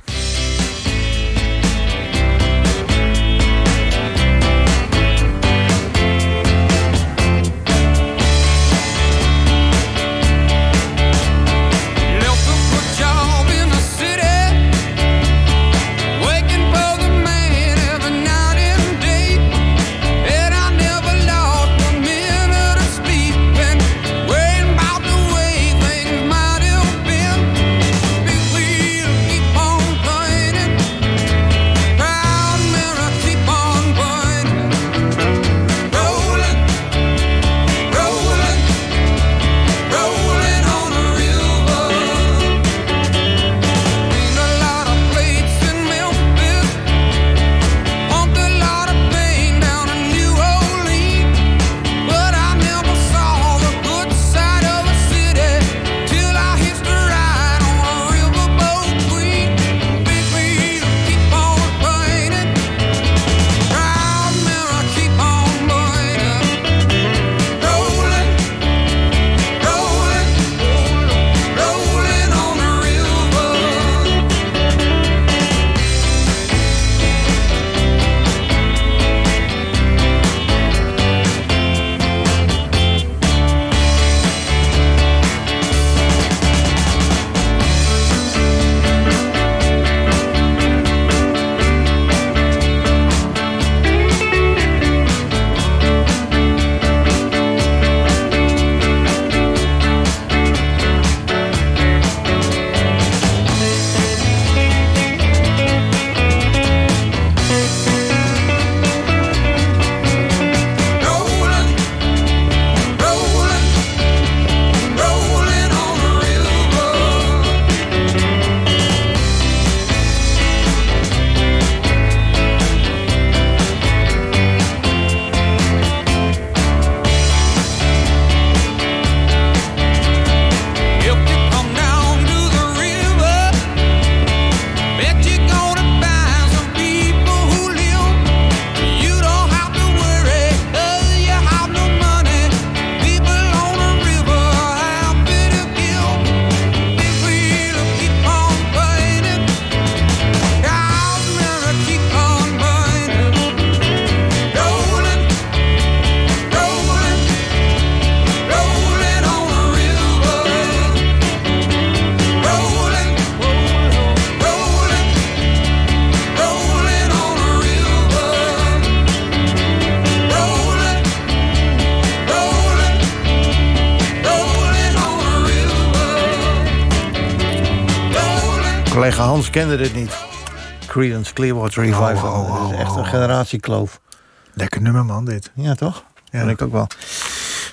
Kende dit niet. Creedence Clearwater Revival.
Oh, oh, oh,
dat is echt een generatiekloof.
Lekker nummer, man, dit.
Ja, toch? Ja. Vind ik ook wel.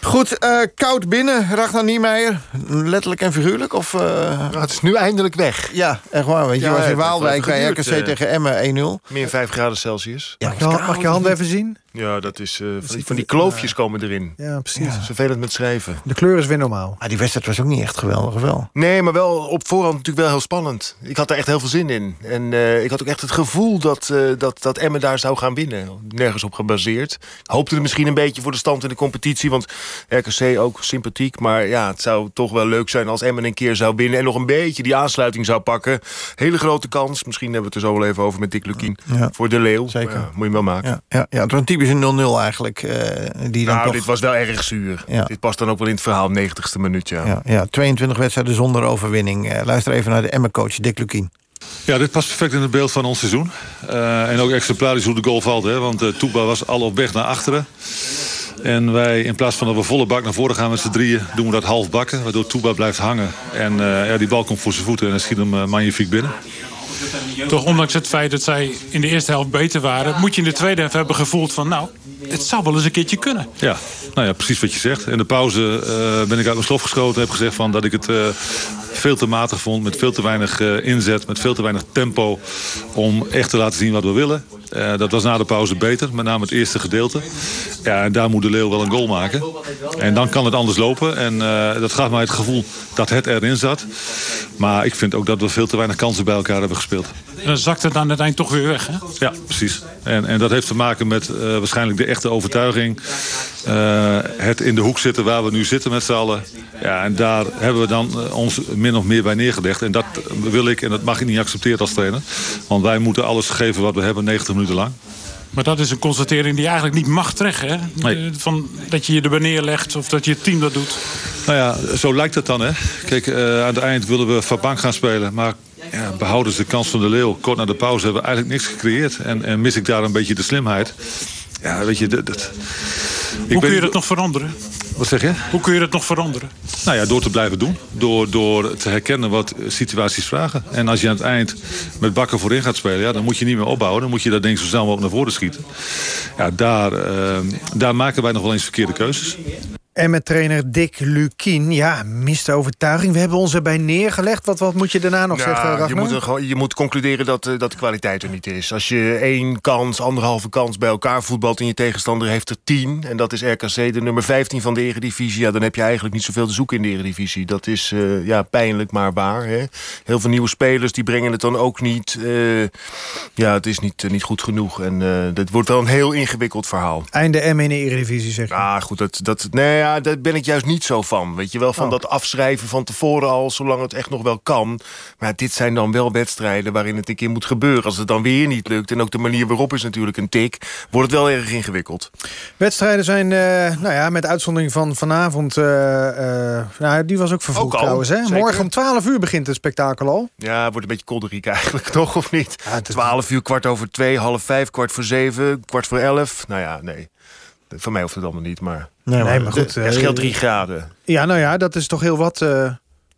Goed, eh, koud binnen, Ragnar Niemeyer. Letterlijk en figuurlijk? Of, eh?
het is nu eindelijk weg.
Ja, echt waar. Want je
Ja,
was in Waalwijk bij RKC
eh,
tegen Emmen 1-0.
Meer 5 graden Celsius.
Ja,
Mag je, mag je handen even zien?
Ja, dat is, eh, van, die, van die kloofjes komen erin.
Ja, precies.
Vervelend met schrijven.
De kleur is weer normaal.
Ah, die wedstrijd was ook niet echt geweldig, of wel?
Nee, maar wel op voorhand natuurlijk wel heel spannend. Ik had er echt heel veel zin in. En eh, ik had ook echt het gevoel dat, eh dat, dat Emmen daar zou gaan winnen. Nergens op gebaseerd. Ik hoopte er misschien een beetje voor de stand in de competitie. Want RKC ook sympathiek. Maar ja, het zou toch wel leuk zijn als Emmen een keer zou winnen. En nog een beetje die aansluiting zou pakken. Hele grote kans. Misschien hebben we het er zo wel even over met Dick Lukien.
Ja.
Voor de Leeuw.
Zeker.
Maar moet je hem wel maken.
Ja, ja, ja, het was een typische 0-0 eigenlijk. eh, die dan
nou,
toch...
dit was wel erg zuur.
Ja.
Dit past dan ook wel in het verhaal, 90ste minuut. Ja.
ja, ja, 22 wedstrijden zonder overwinning. Eh, luister even naar de Emmen-coach Dick Lukien.
Ja, dit past perfect in het beeld van ons seizoen. Eh, en ook exemplarisch hoe de goal valt. Hè? Want uh, Toeba was al op weg naar achteren. En wij, in plaats van dat we volle bak naar voren gaan met z'n drieën... doen we dat half bakken, waardoor Toeba blijft hangen. En uh, ja, die bal komt voor zijn voeten en dan schiet hem uh, magnifiek binnen.
Toch ondanks het feit dat zij in de eerste helft beter waren... moet je in de tweede helft hebben gevoeld van... nou, het zou wel eens een keertje kunnen.
Ja, nou ja, precies wat je zegt. In de pauze uh, ben ik uit mijn slof geschoten en heb gezegd van dat ik het uh, veel te matig vond. Met veel te weinig uh, inzet, met veel te weinig tempo. Om echt te laten zien wat we willen. Uh, dat was na de pauze beter, met name het eerste gedeelte. Ja, en daar moet de Leeuw wel een goal maken. En dan kan het anders lopen. En uh, dat gaf mij het gevoel dat het erin zat. Maar ik vind ook dat we veel te weinig kansen bij elkaar hebben gespeeld.
En dan zakt het aan het eind toch weer weg, hè?
Ja, precies. En, en dat heeft te maken met uh, waarschijnlijk de echte overtuiging. Uh, het in de hoek zitten waar we nu zitten met z'n allen. Ja, en daar hebben we dan uh, ons min of meer bij neergelegd. En dat wil ik en dat mag ik niet accepteren als trainer. Want wij moeten alles geven wat we hebben 90 minuten lang.
Maar dat is een constatering die je eigenlijk niet mag trekken. Hè?
Nee.
Van, dat je je erbij neerlegt of dat je het team dat doet.
Nou ja, zo lijkt het dan. Hè? Kijk, uh, aan het eind willen we van bank gaan spelen. Maar ja, behouden ze de kans van de leeuw. Kort na de pauze hebben we eigenlijk niks gecreëerd. En, en mis ik daar een beetje de slimheid. Ja, weet je, dat... dat
Hoe kun je dat nog veranderen?
Wat zeg je?
Hoe kun je dat nog veranderen?
Nou ja, door te blijven doen. Door, door te herkennen wat situaties vragen. En als je aan het eind met bakken voorin gaat spelen... Ja, dan moet je niet meer opbouwen. Dan moet je dat ding zo snel mogelijk naar voren schieten. Ja, daar, uh, daar maken wij nog wel eens verkeerde keuzes.
En met trainer Dick Lukien, ja, miste overtuiging. We hebben ons erbij neergelegd. Wat, wat moet je daarna nog
ja,
zeggen, Ragnar?
je moet, er je moet concluderen dat, uh, dat de kwaliteit er niet is. Als je één kans, anderhalve kans bij elkaar voetbalt... en je tegenstander heeft er tien... en dat is RKC, de nummer 15 van de Eredivisie... Ja, dan heb je eigenlijk niet zoveel te zoeken in de Eredivisie. Dat is uh, ja, pijnlijk, maar waar. Hè? Heel veel nieuwe spelers, die brengen het dan ook niet. Uh, ja, het is niet, niet goed genoeg. En dat wordt wel een heel ingewikkeld verhaal.
Einde M in de Eredivisie, zeg je?
Ja, goed, dat... dat nee, ja, daar ben ik juist niet zo van. Weet je wel, van oh. dat afschrijven van tevoren al... zolang het echt nog wel kan. Maar dit zijn dan wel wedstrijden waarin het een keer moet gebeuren. Als het dan weer niet lukt, en ook de manier waarop is natuurlijk een tik... wordt het wel erg ingewikkeld.
Wedstrijden zijn, uh, nou ja, met uitzondering van vanavond... Uh, uh, nou, die was ook trouwens, hè?
Zeker.
Morgen om 12 uur begint het spektakel al.
Ja, wordt een beetje kolderiek (laughs) eigenlijk, toch? Of niet? Ja, 12 uur, kwart over twee, half vijf, kwart voor zeven... kwart voor elf. Nou ja, nee. Voor mij hoeft het allemaal niet, maar...
Nee, maar, maar goed.
Er scheelt drie graden.
Ja, nou ja, dat is toch heel wat uh,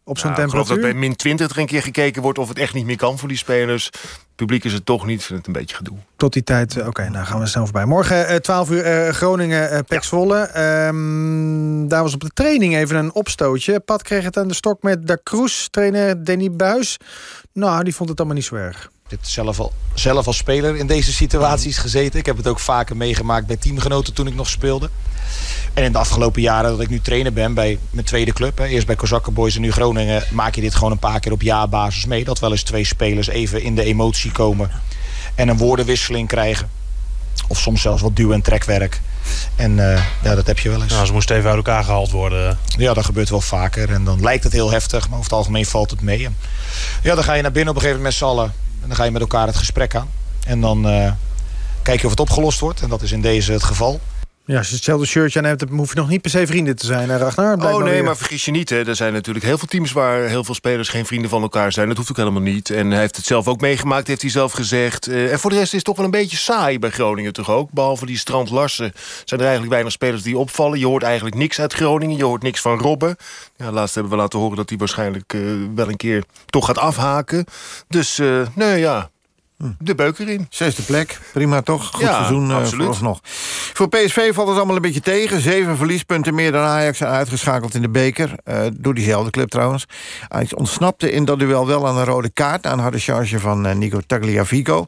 op zo'n
nou,
temperatuur.
Ik geloof dat bij min 20 er een keer gekeken wordt of het echt niet meer kan voor die spelers. Publiek is het toch niet, vind het een beetje gedoe.
Tot die tijd, oké, okay, nou gaan we snel voorbij. Morgen uh, 12 uur uh, Groningen, uh, Pek Zwolle. Ja. Um, daar was op de training even een opstootje. Pat kreeg het aan de stok met Da Cruz, trainer Danny Buis. Nou, die vond het allemaal niet zo erg.
Ik heb zelf, al, zelf als speler in deze situaties gezeten. Ik heb het ook vaker meegemaakt bij teamgenoten toen ik nog speelde. En in de afgelopen jaren dat ik nu trainer ben bij mijn tweede club... Hè, eerst bij Kozakkenboys en nu Groningen... maak je dit gewoon een paar keer op jaarbasis mee. Dat wel eens twee spelers even in de emotie komen... en een woordenwisseling krijgen. Of soms zelfs wat duw- en trekwerk. En uh, ja, dat heb je wel eens.
Nou, ze moesten even uit elkaar gehaald worden.
Ja, dat gebeurt wel vaker. En dan lijkt het heel heftig, maar over het algemeen valt het mee. En ja, dan ga je naar binnen op een gegeven moment met z'n allen. En dan ga je met elkaar het gesprek aan. En dan uh, kijk je of het opgelost wordt. En dat is in deze het geval.
Ja, als je hetzelfde shirtje aan hebt, dan hoef je nog niet per se vrienden te zijn, hè, Ragnar?
Oh nee,
weer.
maar vergis je niet. Hè. Er zijn natuurlijk heel veel teams waar heel veel spelers geen vrienden van elkaar zijn. Dat hoeft ook helemaal niet. En hij heeft het zelf ook meegemaakt, heeft hij zelf gezegd. Eh, en voor de rest is het toch wel een beetje saai bij Groningen toch ook. Behalve die Strand Larsen zijn er eigenlijk weinig spelers die opvallen. Je hoort eigenlijk niks uit Groningen. Je hoort niks van Robben. Ja, laatst hebben we laten horen dat hij waarschijnlijk eh, wel een keer toch gaat afhaken. Dus eh, nee, ja, de beuk erin.
Zesde plek, prima toch? Goed
Ja,
seizoen eh,
absoluut.
vooralsnog. Voor PSV valt het allemaal een beetje tegen. Zeven verliespunten meer dan Ajax en uitgeschakeld in de beker. eh, door diezelfde club trouwens. Ajax ontsnapte in dat duel wel aan een rode kaart... een harde charge van eh, Nico Tagliafico.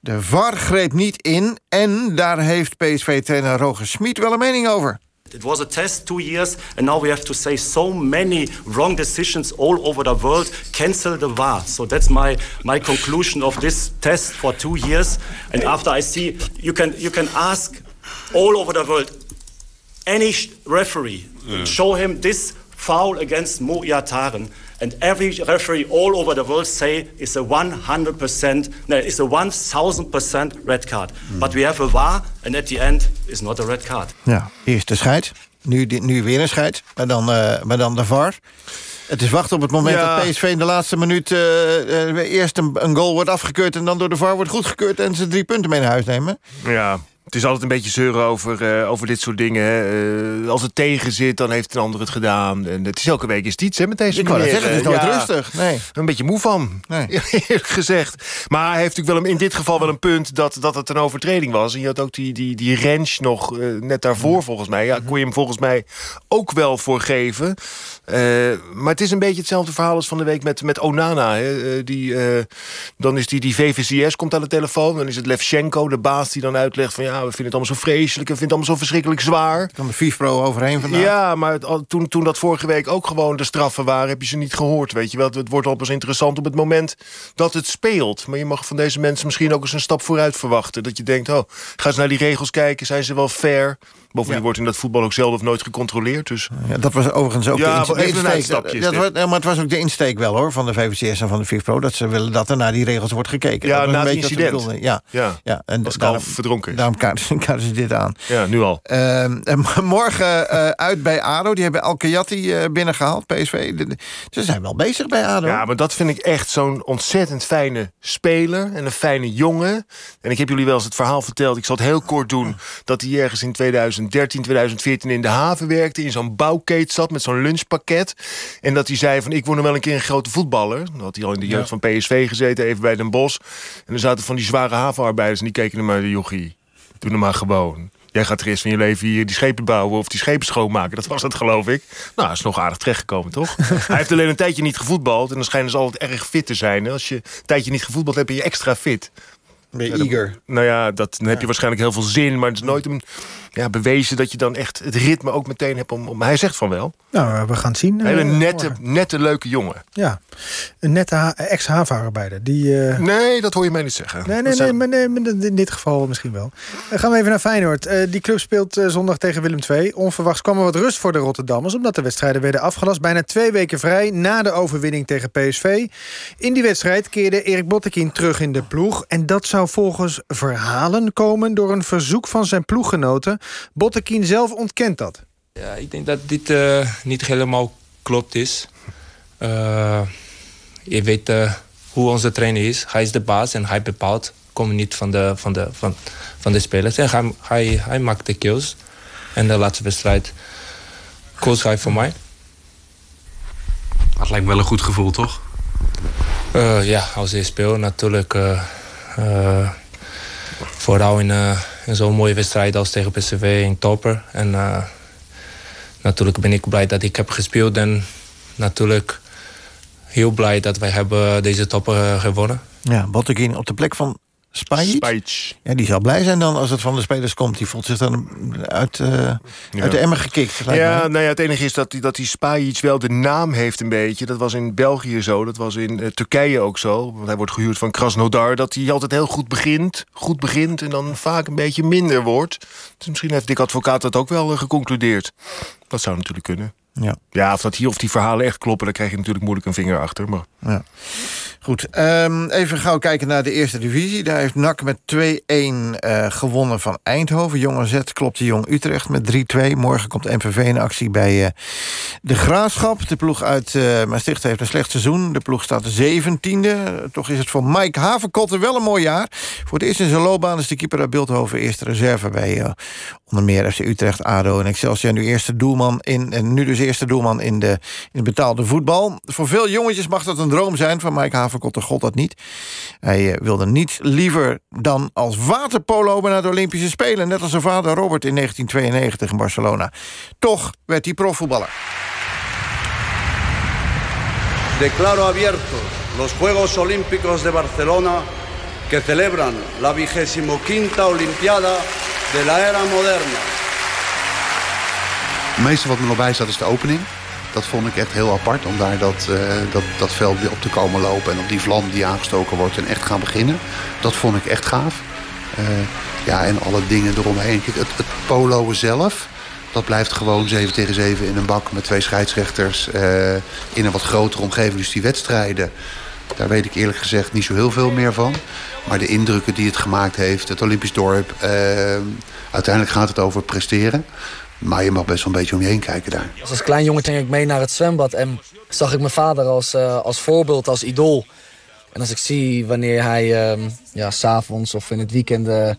De VAR greep niet in en daar heeft PSV-trainer Roger Smit wel een mening over.
It was a test two years, and now we have to say so many wrong decisions all over the world. Cancel the VAR. So that's my my conclusion of this test for two years. And after I see, you can you can ask all over the world any sh- referee, show him this foul against Mo Iataren, and every referee all over the world say it's a 100%, no, it's a 1000% red card. But we have a VAR, and at the end, it's not a red card.
Ja, eerst de scheid. Nu, nu weer een scheid, maar dan, eh, maar dan de VAR. Het is wachten op het moment
Ja.
dat PSV in de laatste minuut... eh, eh, eerst een, een goal wordt afgekeurd... en dan door de VAR wordt goedgekeurd... en ze drie punten mee naar huis nemen.
Ja, het is altijd een beetje zeuren over, eh, over dit soort dingen. hè. Eh, als het tegen zit, dan heeft een ander het gedaan. En het is elke week is het iets hè, met deze
Ik
meneer.
zeggen, het is nooit
ja,
rustig. Nee.
Een beetje moe van, (laughs) eerlijk gezegd. Maar hij heeft natuurlijk wel een, in dit geval wel een punt... dat, dat het een overtreding was. En je had ook die, die, die range nog eh, net daarvoor, volgens mij. Ja, kon je hem volgens mij ook wel voor geven. Maar het is een beetje hetzelfde verhaal als van de week met, met Onana. Hè. Die, dan is die, die VVCS komt aan de telefoon. Dan is het Levchenko, de baas, die dan uitlegt van... ja, we vinden het allemaal zo vreselijk, we vinden het allemaal zo verschrikkelijk zwaar.
Kan de FIFPro overheen vandaag.
Ja, maar het- toen, toen dat vorige week ook gewoon de straffen waren... heb je ze niet gehoord, weet je wel. Het, het wordt al pas interessant op het moment dat het speelt. Maar je mag van deze mensen misschien ook eens een stap vooruit verwachten. Dat je denkt, oh, ga eens naar die regels kijken. Zijn ze wel fair? Bovendien wordt in dat voetbal ook zelf of nooit gecontroleerd. Dus.
Ja, dat was overigens ook
Ja,
de,
een
insteek.
uitstapje
Dat, was- ja, maar het was ook de insteek wel hoor, van de VVCS en van de FIFPro... dat ze willen dat er naar die regels wordt gekeken.
Ja,
was
na
een
het incident.
Ja,
Ja,
ja. en daarom-
kalf verdronken is.
Daarom kaarten (laughs) kaarten ze dit aan.
Ja, nu al.
Ehm, en (laughs) morgen eh, uit bij ADO. Die hebben Alkayati eh binnengehaald, PSV. De- de- Ze zijn wel bezig bij ADO.
Ja, maar dat vind ik echt zo'n ontzettend fijne speler. En een fijne jongen. En ik heb jullie wel eens het verhaal verteld. Ik zal het heel kort doen. Dat hij ergens in 2013, 2014 in de haven werkte. In zo'n bouwkeet zat met zo'n lunchpakket. En dat hij zei van ik word nog wel een keer een grote voetballer. Dan had hij al in de jeugd van PSV gezeten. Even bij Den Bosch. En er zaten van die zware havenarbeiders. En die keken naar maar jochie. Doe hem maar gewoon. Jij gaat de rest van je leven hier die schepen bouwen of die schepen schoonmaken. Dat was het, geloof ik. Nou, is nog aardig terechtgekomen, toch? (laughs) Hij heeft alleen een tijdje niet gevoetbald. En dan schijnen ze altijd erg fit te zijn. Als je een tijdje niet gevoetbald hebt, ben je extra fit.
Ben je
Ja, dan-
eager.
Nou ja, dat, dan heb je waarschijnlijk heel veel zin. Maar het is nooit een, ja, bewezen dat je dan echt het ritme ook meteen hebt. Om, om, maar hij zegt van wel.
Nou, we gaan het zien.
Een hele
eh,
nette,
morgen.
nette, leuke jongen.
Ja, een nette ha- ex-havenarbeider. Die, eh,
Nee, dat hoor je mij niet zeggen.
Nee, nee,
zijn-
nee, maar nee, maar in dit geval misschien wel. Dan gaan we even naar Feyenoord. Eh, die club speelt eh, zondag tegen Willem II. Onverwachts kwam er wat rust voor de Rotterdammers... omdat de wedstrijden werden afgelast. Bijna twee weken vrij na de overwinning tegen PSV. In die wedstrijd keerde Erik Bottekin terug in de ploeg. En dat zou volgens verhalen komen... door een verzoek van zijn ploeggenoten. Bottekin zelf ontkent dat.
Ja, ik denk dat dit eh, niet helemaal klopt is. Eh, je weet eh, hoe onze trainer is. Hij is de baas en hij bepaalt. Komt niet van de, van de, van, van de spelers. En hij, hij, hij maakt de kills. En de laatste wedstrijd koos hij voor mij.
Dat lijkt me wel een goed gevoel, toch?
Eh, ja, als je speelt natuurlijk. eh, eh, vooral in, in zo'n mooie wedstrijd als tegen PSV in topper. En eh, natuurlijk ben ik blij dat ik heb gespeeld. En natuurlijk heel blij dat wij hebben deze topper eh, gewonnen.
Ja, Bottekin op de plek van Spajic. Ja, die zal blij zijn dan als het van de spelers komt. Die voelt zich dan uit, eh, uit de emmer gekikt.
Ja, nou ja, het enige is dat, die- dat die Spajic wel de naam heeft een beetje. Dat was in België zo, dat was in eh, Turkije ook zo. Want hij wordt gehuurd van Krasnodar. Dat hij altijd heel goed begint, goed begint... en dan vaak een beetje minder wordt. Dus misschien heeft Dick Advocaat dat ook wel eh, geconcludeerd. Dat zou natuurlijk kunnen.
Ja.
ja, of, dat hier, of die verhalen echt kloppen, daar krijg je natuurlijk moeilijk een vinger achter. Maar...
Ja. Goed, um, even gauw kijken naar de eerste divisie. Daar heeft NAC met 2-1 uh, gewonnen van Eindhoven. Jong AZ klopte Jong Utrecht met 3-2. Morgen komt MVV in actie bij uh, de Graafschap. De ploeg uit uh, Maastricht heeft een slecht seizoen. De ploeg staat zeventiende. Toch is het voor Mike Haverkotten wel een mooi jaar. Voor het eerst in zijn loopbaan is de keeper uit Beeldhoven eerste reserve... bij onder meer FC Utrecht, ADO en Excelsior. Nu eerste doelman in, en nu dus eerste doelman in de, in de betaalde voetbal. Voor veel jongetjes mag dat een droom zijn van Mike Haverkotten. God dat niet. Hij wilde niets liever dan als waterpolo naar de Olympische Spelen. Net als zijn vader Robert in 1992 in Barcelona. Toch werd hij profvoetballer.
Declaro abiertos los Juegos Olímpicos de Barcelona que celebran la vigésimo quinta Olimpiada de la era moderna.
Het meeste wat me nog bij staat is de opening. Dat vond ik echt heel apart om daar dat, uh, dat, dat veld op te komen lopen... en op die vlam die aangestoken wordt en echt gaan beginnen. Dat vond ik echt gaaf. Uh, ja, en alle dingen eromheen. Het, het poloen zelf, dat blijft gewoon 7 tegen 7 in een bak... met twee scheidsrechters uh, in een wat grotere omgeving. Dus die wedstrijden, daar weet ik eerlijk gezegd niet zo heel veel meer van. Maar de indrukken die het gemaakt heeft, het Olympisch dorp... uiteindelijk gaat het over presteren... Maar je mag best wel een beetje om je heen kijken daar.
Als klein jongen ging ik mee naar het zwembad en zag ik mijn vader als, uh, als voorbeeld, als idool. En als ik zie wanneer hij, uh, ja, s'avonds of in het weekend... Uh,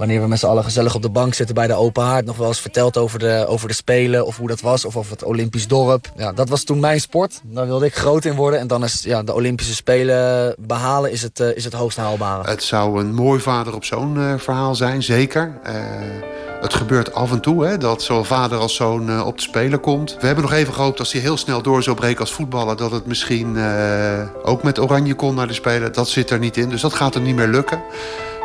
wanneer we met z'n allen gezellig op de bank zitten bij de open haard... nog wel eens vertelt over de, over de Spelen of hoe dat was... of over het Olympisch dorp. Ja, dat was toen mijn sport. Daar wilde ik groot in worden. En dan is ja, de Olympische Spelen behalen is het, uh, is het hoogst haalbare.
Het zou een mooi vader op zo'n uh, verhaal zijn, zeker. Uh, het gebeurt af en toe hè, dat zowel vader als zoon op de Spelen komt. We hebben nog even gehoopt als hij heel snel door zou breken als voetballer... dat het misschien ook met Oranje kon naar de Spelen. Dat zit er niet in, dus dat gaat er niet meer lukken.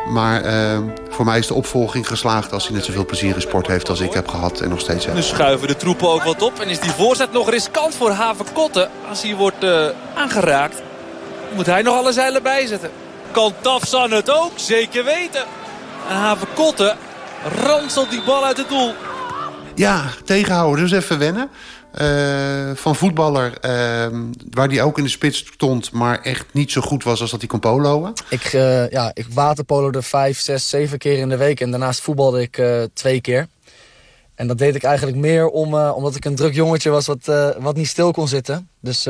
Maar uh, voor mij is de opvolging geslaagd als hij net zoveel plezier in sport heeft als ik heb gehad en nog steeds heb.
Nu schuiven de troepen ook wat op en is die voorzet nog riskant voor Haverkotten. Als hij wordt uh, aangeraakt, moet hij nog alle zeilen bijzetten. Kan Tafsan het ook? Zeker weten. En Haverkotten ranselt die bal uit het doel.
Ja, tegenhouden, dus even wennen. Uh, van voetballer, uh, waar hij ook in de spits stond... maar echt niet zo goed was als dat hij kon poloen.
Ik, uh, ja, ik waterpolode vijf, zes, zeven keer in de week. En daarnaast voetbalde ik twee keer. En dat deed ik eigenlijk meer om, omdat ik een druk jongetje was... wat, wat niet stil kon zitten. Dus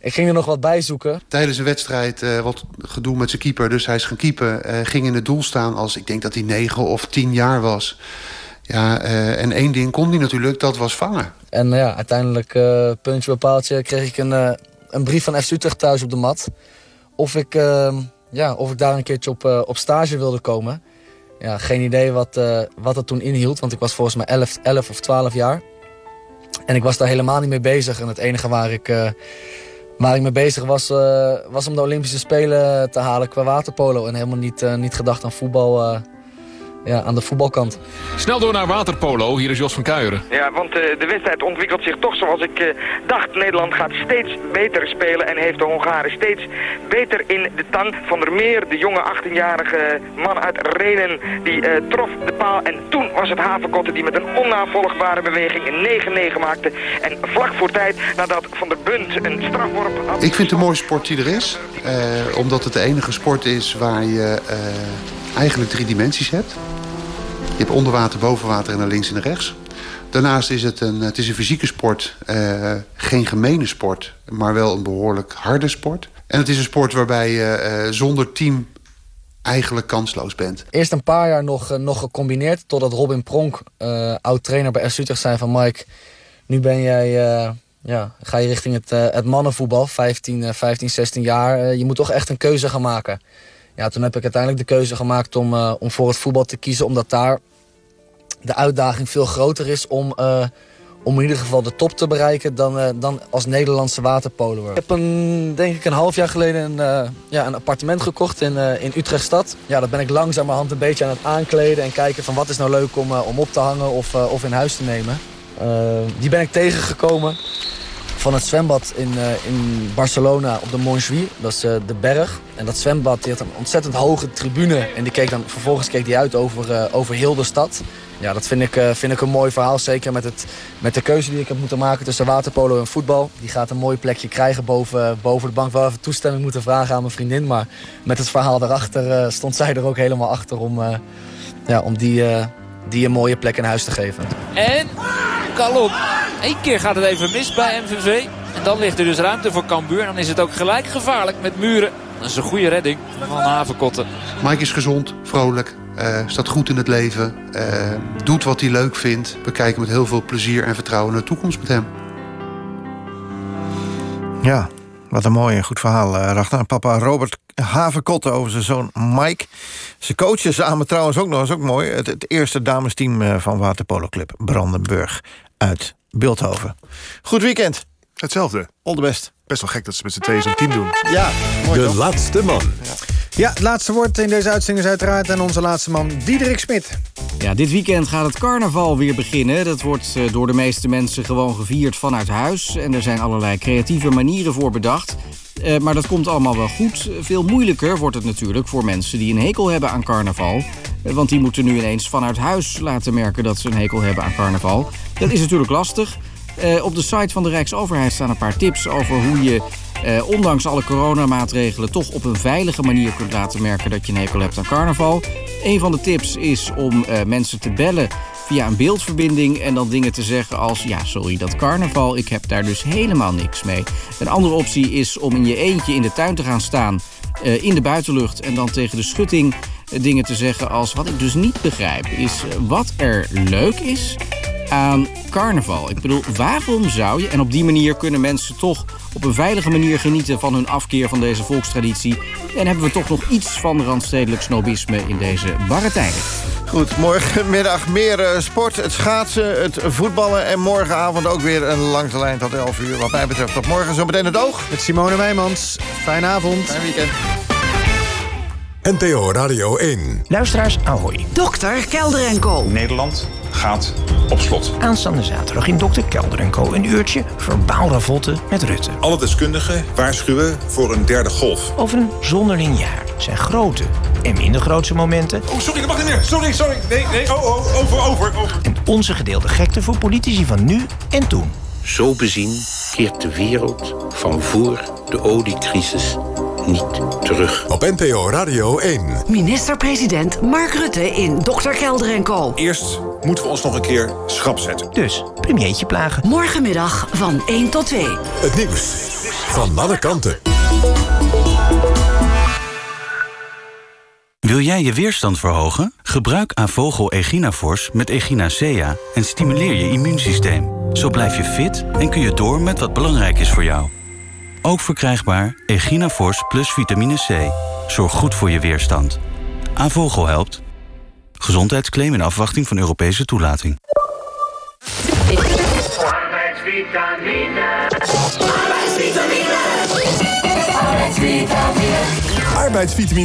ik ging er nog wat bij zoeken.
Tijdens een wedstrijd wat gedoe met zijn keeper. Dus hij is gaan keepen. ging in het doel staan als ik denk dat hij negen of tien jaar was... Ja, uh, en één ding kon hij natuurlijk, dat was vangen.
En ja, uiteindelijk, uh, puntje bepaaltje, kreeg ik een, uh, een brief van FC Utrecht thuis op de mat. Of ik, ja, of ik daar een keertje op, op stage wilde komen. Ja, geen idee wat, wat dat toen inhield, want ik was volgens mij 11, 11 of 12 jaar. En ik was daar helemaal niet mee bezig. En het enige waar ik, waar ik mee bezig was, was om de Olympische Spelen te halen qua waterpolo. En helemaal niet, niet gedacht aan voetbal ja, aan de voetbalkant.
Snel door naar waterpolo. Hier is Jos van Kuijeren.
Ja, want uh, de wedstrijd ontwikkelt zich toch zoals ik uh, dacht. Nederland gaat steeds beter spelen en heeft de Hongaren steeds beter in de tang. Van der Meer, de jonge 18-jarige man uit Renen, die uh, trof de paal. En toen was het Havenkotten die met een onnavolgbare beweging een 9-9 maakte. En vlak voor tijd, nadat Van der Bunt een strafworp had...
Ik vind het de mooiste sport die er is. omdat het de enige sport is waar je eigenlijk drie dimensies hebt. Je hebt onder water, boven water en naar links en rechts. Daarnaast is het een, het is een fysieke sport. Uh, geen gemene sport, maar wel een behoorlijk harde sport. En het is een sport waarbij je uh, zonder team eigenlijk kansloos bent.
Eerst een paar jaar nog, uh, nog gecombineerd... totdat Robin Pronk, oud-trainer bij FC Utrecht, zei van... Mike, nu ben jij, ja, ga je richting het, het mannenvoetbal, 15, 15, 16 jaar. je moet toch echt een keuze gaan maken ja, toen heb ik uiteindelijk de keuze gemaakt om, uh, om voor het voetbal te kiezen. Omdat daar de uitdaging veel groter is om, uh, om in ieder geval de top te bereiken dan, uh, dan als Nederlandse waterpoloer. Ik heb een, denk ik een half jaar geleden een, ja, een appartement gekocht in, in Utrechtstad. Ja, dat ben ik langzamerhand een beetje aan het aankleden en kijken van wat is nou leuk om, om op te hangen of, of in huis te nemen. die ben ik tegengekomen van het zwembad in, uh, in Barcelona op de Montjuïc. Dat is uh, de berg. En dat zwembad die had een ontzettend hoge tribune. En die keek dan, vervolgens keek die uit over, uh, over heel de stad. ja, dat vind ik, eh, vind ik een mooi verhaal. Zeker met, het, met de keuze die ik heb moeten maken tussen waterpolo en voetbal. Die gaat een mooi plekje krijgen boven, boven de bank. Wel even toestemming moeten vragen aan mijn vriendin. Maar met het verhaal daarachter eh, stond zij er ook helemaal achter om, eh, ja, om die, eh, die een mooie plek in huis te geven.
En Kalon. Eén keer gaat het even mis bij MVV. En dan ligt er dus ruimte voor Cambuur. En dan is het ook gelijk gevaarlijk met Muren. Dat is een goede redding van Havenkotten.
Mike is gezond, vrolijk, eh, staat goed in het leven. eh, doet wat hij leuk vindt. We kijken met heel veel plezier en vertrouwen naar de toekomst met hem.
Ja, wat een mooi en goed verhaal. Uh, Ragnar papa Robert Havenkotten over zijn zoon Mike. Ze coachen samen trouwens ook nog, is ook mooi... het, het eerste damesteam eh, van Waterpolo Club Brandenburg uit Beeldhoven. Goed weekend.
Hetzelfde.
All the best.
Best wel gek dat ze met z'n tweeën zo'n team doen.
Ja, mooi
De
toch?
laatste man.
Ja, het laatste woord in deze uitzending is uiteraard aan onze laatste man Diederik Smit.
Ja, dit weekend gaat het carnaval weer beginnen. Dat wordt eh, door de meeste mensen gewoon gevierd vanuit huis. En er zijn allerlei creatieve manieren voor bedacht. Eh, maar dat komt allemaal wel goed. Veel moeilijker wordt het natuurlijk voor mensen die een hekel hebben aan carnaval. Want die moeten nu ineens vanuit huis laten merken dat ze een hekel hebben aan carnaval. Dat is natuurlijk lastig. Eh, op de site van de Rijksoverheid staan een paar tips over hoe je... eh, ondanks alle coronamaatregelen toch op een veilige manier kunt laten merken dat je een hekel hebt aan carnaval. Een van de tips is om eh, mensen te bellen via een beeldverbinding en dan dingen te zeggen als... ja, sorry, dat carnaval, ik heb daar dus helemaal niks mee. Een andere optie is om in je eentje in de tuin te gaan staan in de buitenlucht... en dan tegen de schutting dingen te zeggen als... wat ik dus niet begrijp, is eh, wat er leuk is aan carnaval. Ik bedoel, waarom zou je... en op die manier kunnen mensen toch op een veilige manier genieten... van hun afkeer van deze volkstraditie... en hebben we toch nog iets van randstedelijk snobisme in deze barre tijden.
Goed, morgenmiddag meer eh, sport, het schaatsen, het voetballen... en morgenavond ook weer een langs de lijn tot 11 uur. Wat mij betreft tot morgen. Zometeen het oog.
Met Simone Wijmans. Fijne avond.
Fijn weekend.
NPO Radio 1.
Luisteraars, ahoy.
Dokter Kelder en Co.
Nederland gaat op slot. Aanstaande zaterdag in Dokter Kelder en Co. Een uurtje verbaal ravotten met Rutte.
Alle deskundigen waarschuwen voor een derde golf.
Over een zonderling jaar. Zijn grote en minder grootse momenten.
Oh, sorry, dat mag niet meer. Sorry, sorry. Nee, nee, oh, oh, over, over, over.
En onze gedeelde gekte voor politici van nu en toen.
Zo bezien keert de wereld van voor de oliecrisis niet terug.
Op NPO Radio 1.
Minister-president Mark Rutte in Dokter Kelder en Co.
Eerst moeten we ons nog een keer schrap zetten.
Dus, premiertje plagen.
Morgenmiddag van 1 tot 2.
Het nieuws van alle kanten.
Wil jij je weerstand verhogen? Gebruik Avogel Eginafors met Echinacea en stimuleer je immuunsysteem. Zo blijf je fit en kun je door met wat belangrijk is voor jou. Ook verkrijgbaar Eginafors plus vitamine C. Zorg goed voor je weerstand. Avogel helpt. Gezondheidsclaim in afwachting van Europese toelating.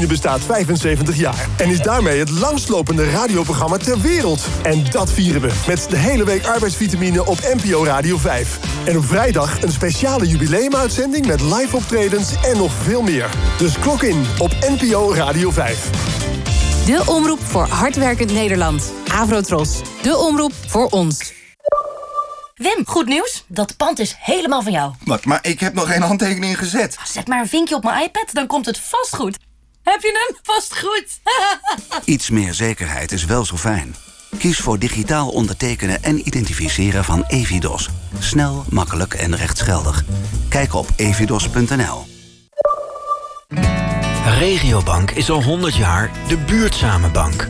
Bestaat 75 jaar en is daarmee het langstlopende radioprogramma ter wereld. En dat vieren we met de hele week arbeidsvitamine op NPO Radio 5. En op vrijdag een speciale jubileumuitzending met live optredens en nog veel meer. Dus klok in op NPO Radio 5.
De omroep voor hardwerkend Nederland. Avrotros. De omroep voor ons.
Wim, goed nieuws. Dat pand is helemaal van jou.
Wat, maar ik heb nog geen handtekening gezet.
Zet maar een vinkje op mijn iPad, dan komt het vast goed. Heb je hem? Vast goed. (laughs)
Iets meer zekerheid is wel zo fijn. Kies voor digitaal ondertekenen en identificeren van Evidos. Snel, makkelijk en rechtsgeldig. Kijk op evidos.nl.
Regiobank is al 100 jaar de buurtzame bank.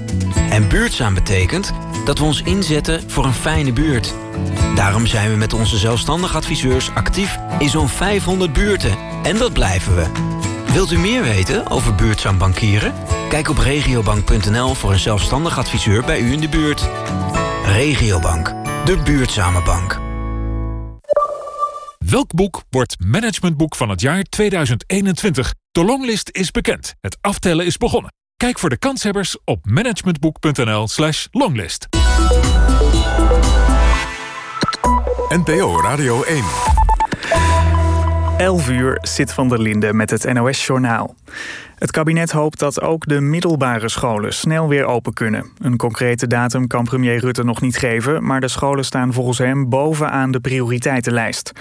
En buurtzaam betekent dat we ons inzetten voor een fijne buurt. Daarom zijn we met onze zelfstandig adviseurs actief in zo'n 500 buurten. En dat blijven we. Wilt u meer weten over buurtzaam bankieren? Kijk op regiobank.nl voor een zelfstandig adviseur bij u in de buurt. Regiobank, de buurtzame bank.
Welk boek wordt managementboek van het jaar 2021? De longlist is bekend. Het aftellen is begonnen. Kijk voor de kanshebbers op managementboek.nl slash longlist.
NPO Radio 1.
11 uur zit van der Linde met het NOS-journaal. Het kabinet hoopt dat ook de middelbare scholen snel weer open kunnen. Een concrete datum kan premier Rutte nog niet geven... maar de scholen staan volgens hem bovenaan de prioriteitenlijst.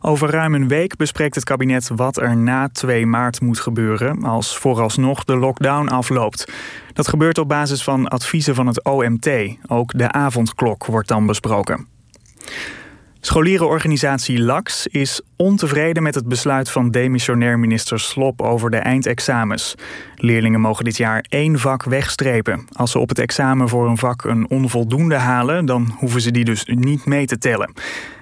Over ruim een week bespreekt het kabinet wat er na 2 maart moet gebeuren... als vooralsnog de lockdown afloopt. Dat gebeurt op basis van adviezen van het OMT. Ook de avondklok wordt dan besproken. Scholierenorganisatie LAX is ontevreden met het besluit van demissionair minister Slop over de eindexamens. Leerlingen mogen dit jaar één vak wegstrepen. Als ze op het examen voor een vak een onvoldoende halen, dan hoeven ze die dus niet mee te tellen.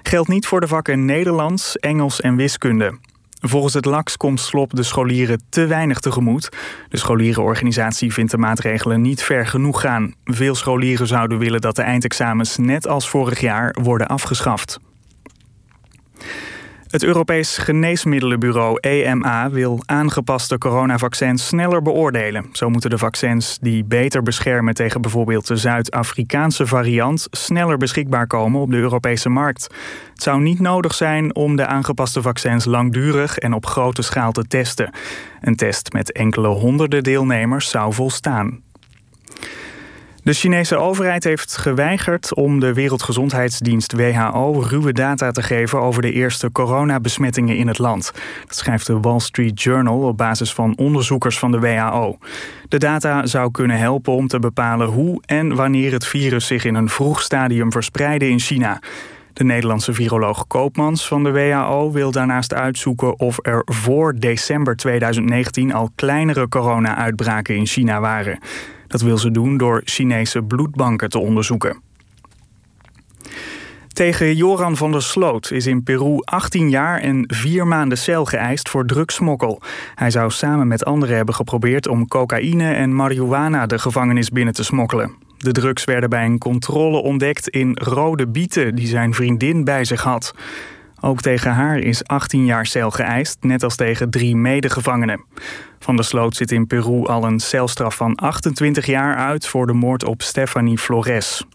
Geldt niet voor de vakken Nederlands, Engels en wiskunde. Volgens het LAX komt Slop de scholieren te weinig tegemoet. De scholierenorganisatie vindt de maatregelen niet ver genoeg gaan. Veel scholieren zouden willen dat de eindexamens net als vorig jaar worden afgeschaft. Het Europees Geneesmiddelenbureau EMA wil aangepaste coronavaccins sneller beoordelen. Zo moeten de vaccins die beter beschermen tegen bijvoorbeeld de Zuid-Afrikaanse variant sneller beschikbaar komen op de Europese markt. Het zou niet nodig zijn om de aangepaste vaccins langdurig en op grote schaal te testen. Een test met enkele honderden deelnemers zou volstaan. De Chinese overheid heeft geweigerd om de Wereldgezondheidsdienst WHO ruwe data te geven over de eerste coronabesmettingen in het land. Dat schrijft de Wall Street Journal op basis van onderzoekers van de WHO. De data zou kunnen helpen om te bepalen hoe en wanneer het virus zich in een vroeg stadium verspreidde in China. De Nederlandse viroloog Koopmans van de WHO wil daarnaast uitzoeken of er voor december 2019 al kleinere corona-uitbraken in China waren. Dat wil ze doen door Chinese bloedbanken te onderzoeken. Tegen Joran van der Sloot is in Peru 18 jaar en 4 maanden cel geëist voor drugsmokkel. Hij zou samen met anderen hebben geprobeerd om cocaïne en marihuana de gevangenis binnen te smokkelen. De drugs werden bij een controle ontdekt in rode bieten die zijn vriendin bij zich had. Ook tegen haar is 18 jaar cel geëist, net als tegen drie medegevangenen. Van der Sloot zit in Peru al een celstraf van 28 jaar uit voor de moord op Stephanie Flores.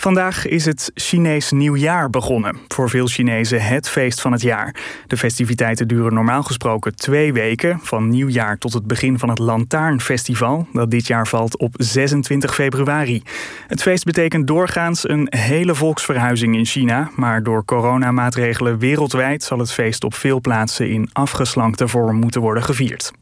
Vandaag is het Chinees nieuwjaar begonnen. Voor veel Chinezen het feest van het jaar. De festiviteiten duren normaal gesproken twee weken, van nieuwjaar tot het begin van het Lantaarnfestival, dat dit jaar valt op 26 februari. Het feest betekent doorgaans een hele volksverhuizing in China, maar door coronamaatregelen wereldwijd zal het feest op veel plaatsen in afgeslankte vorm moeten worden gevierd.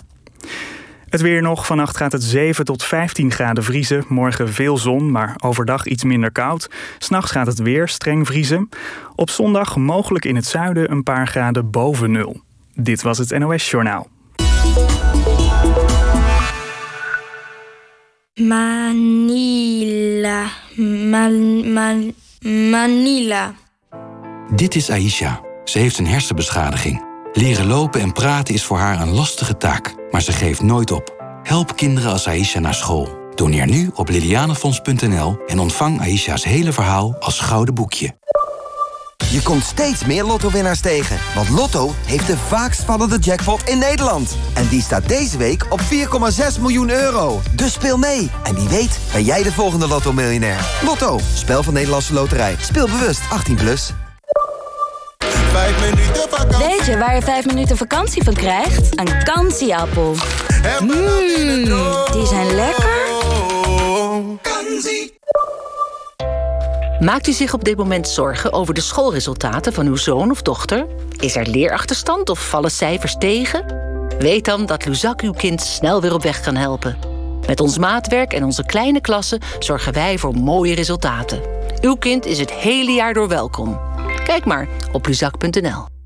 Het weer nog. Vannacht gaat het 7 tot 15 graden vriezen. Morgen veel zon, maar overdag iets minder koud. S'nachts gaat het weer streng vriezen. Op zondag mogelijk in het zuiden een paar graden boven nul. Dit was het NOS Journaal.
Manila. Man, man, Manila.
Dit is Aisha. Ze heeft een hersenbeschadiging. Leren lopen en praten is voor haar een lastige taak, maar ze geeft nooit op. Help kinderen als Aisha naar school. Doneer nu op lilianefonds.nl en ontvang Aisha's hele verhaal als gouden boekje.
Je komt steeds meer Lotto-winnaars tegen. Want Lotto heeft de vaakst vallende jackpot in Nederland. En die staat deze week op 4,6 miljoen euro. Dus speel mee. En wie weet ben jij de volgende Lotto-miljonair. Lotto, spel van Nederlandse Loterij. Speel bewust 18+. Plus.
Weet je waar je 5 minuten vakantie van krijgt? Een kansieappel. Mmm, die zijn lekker.
Maakt u zich op dit moment zorgen over de schoolresultaten van uw zoon of dochter? Is er leerachterstand of vallen cijfers tegen? Weet dan dat Luzak uw kind snel weer op weg kan helpen. Met ons maatwerk en onze kleine klassen zorgen wij voor mooie resultaten. Uw kind is het hele jaar door welkom. Kijk maar op luzak.nl.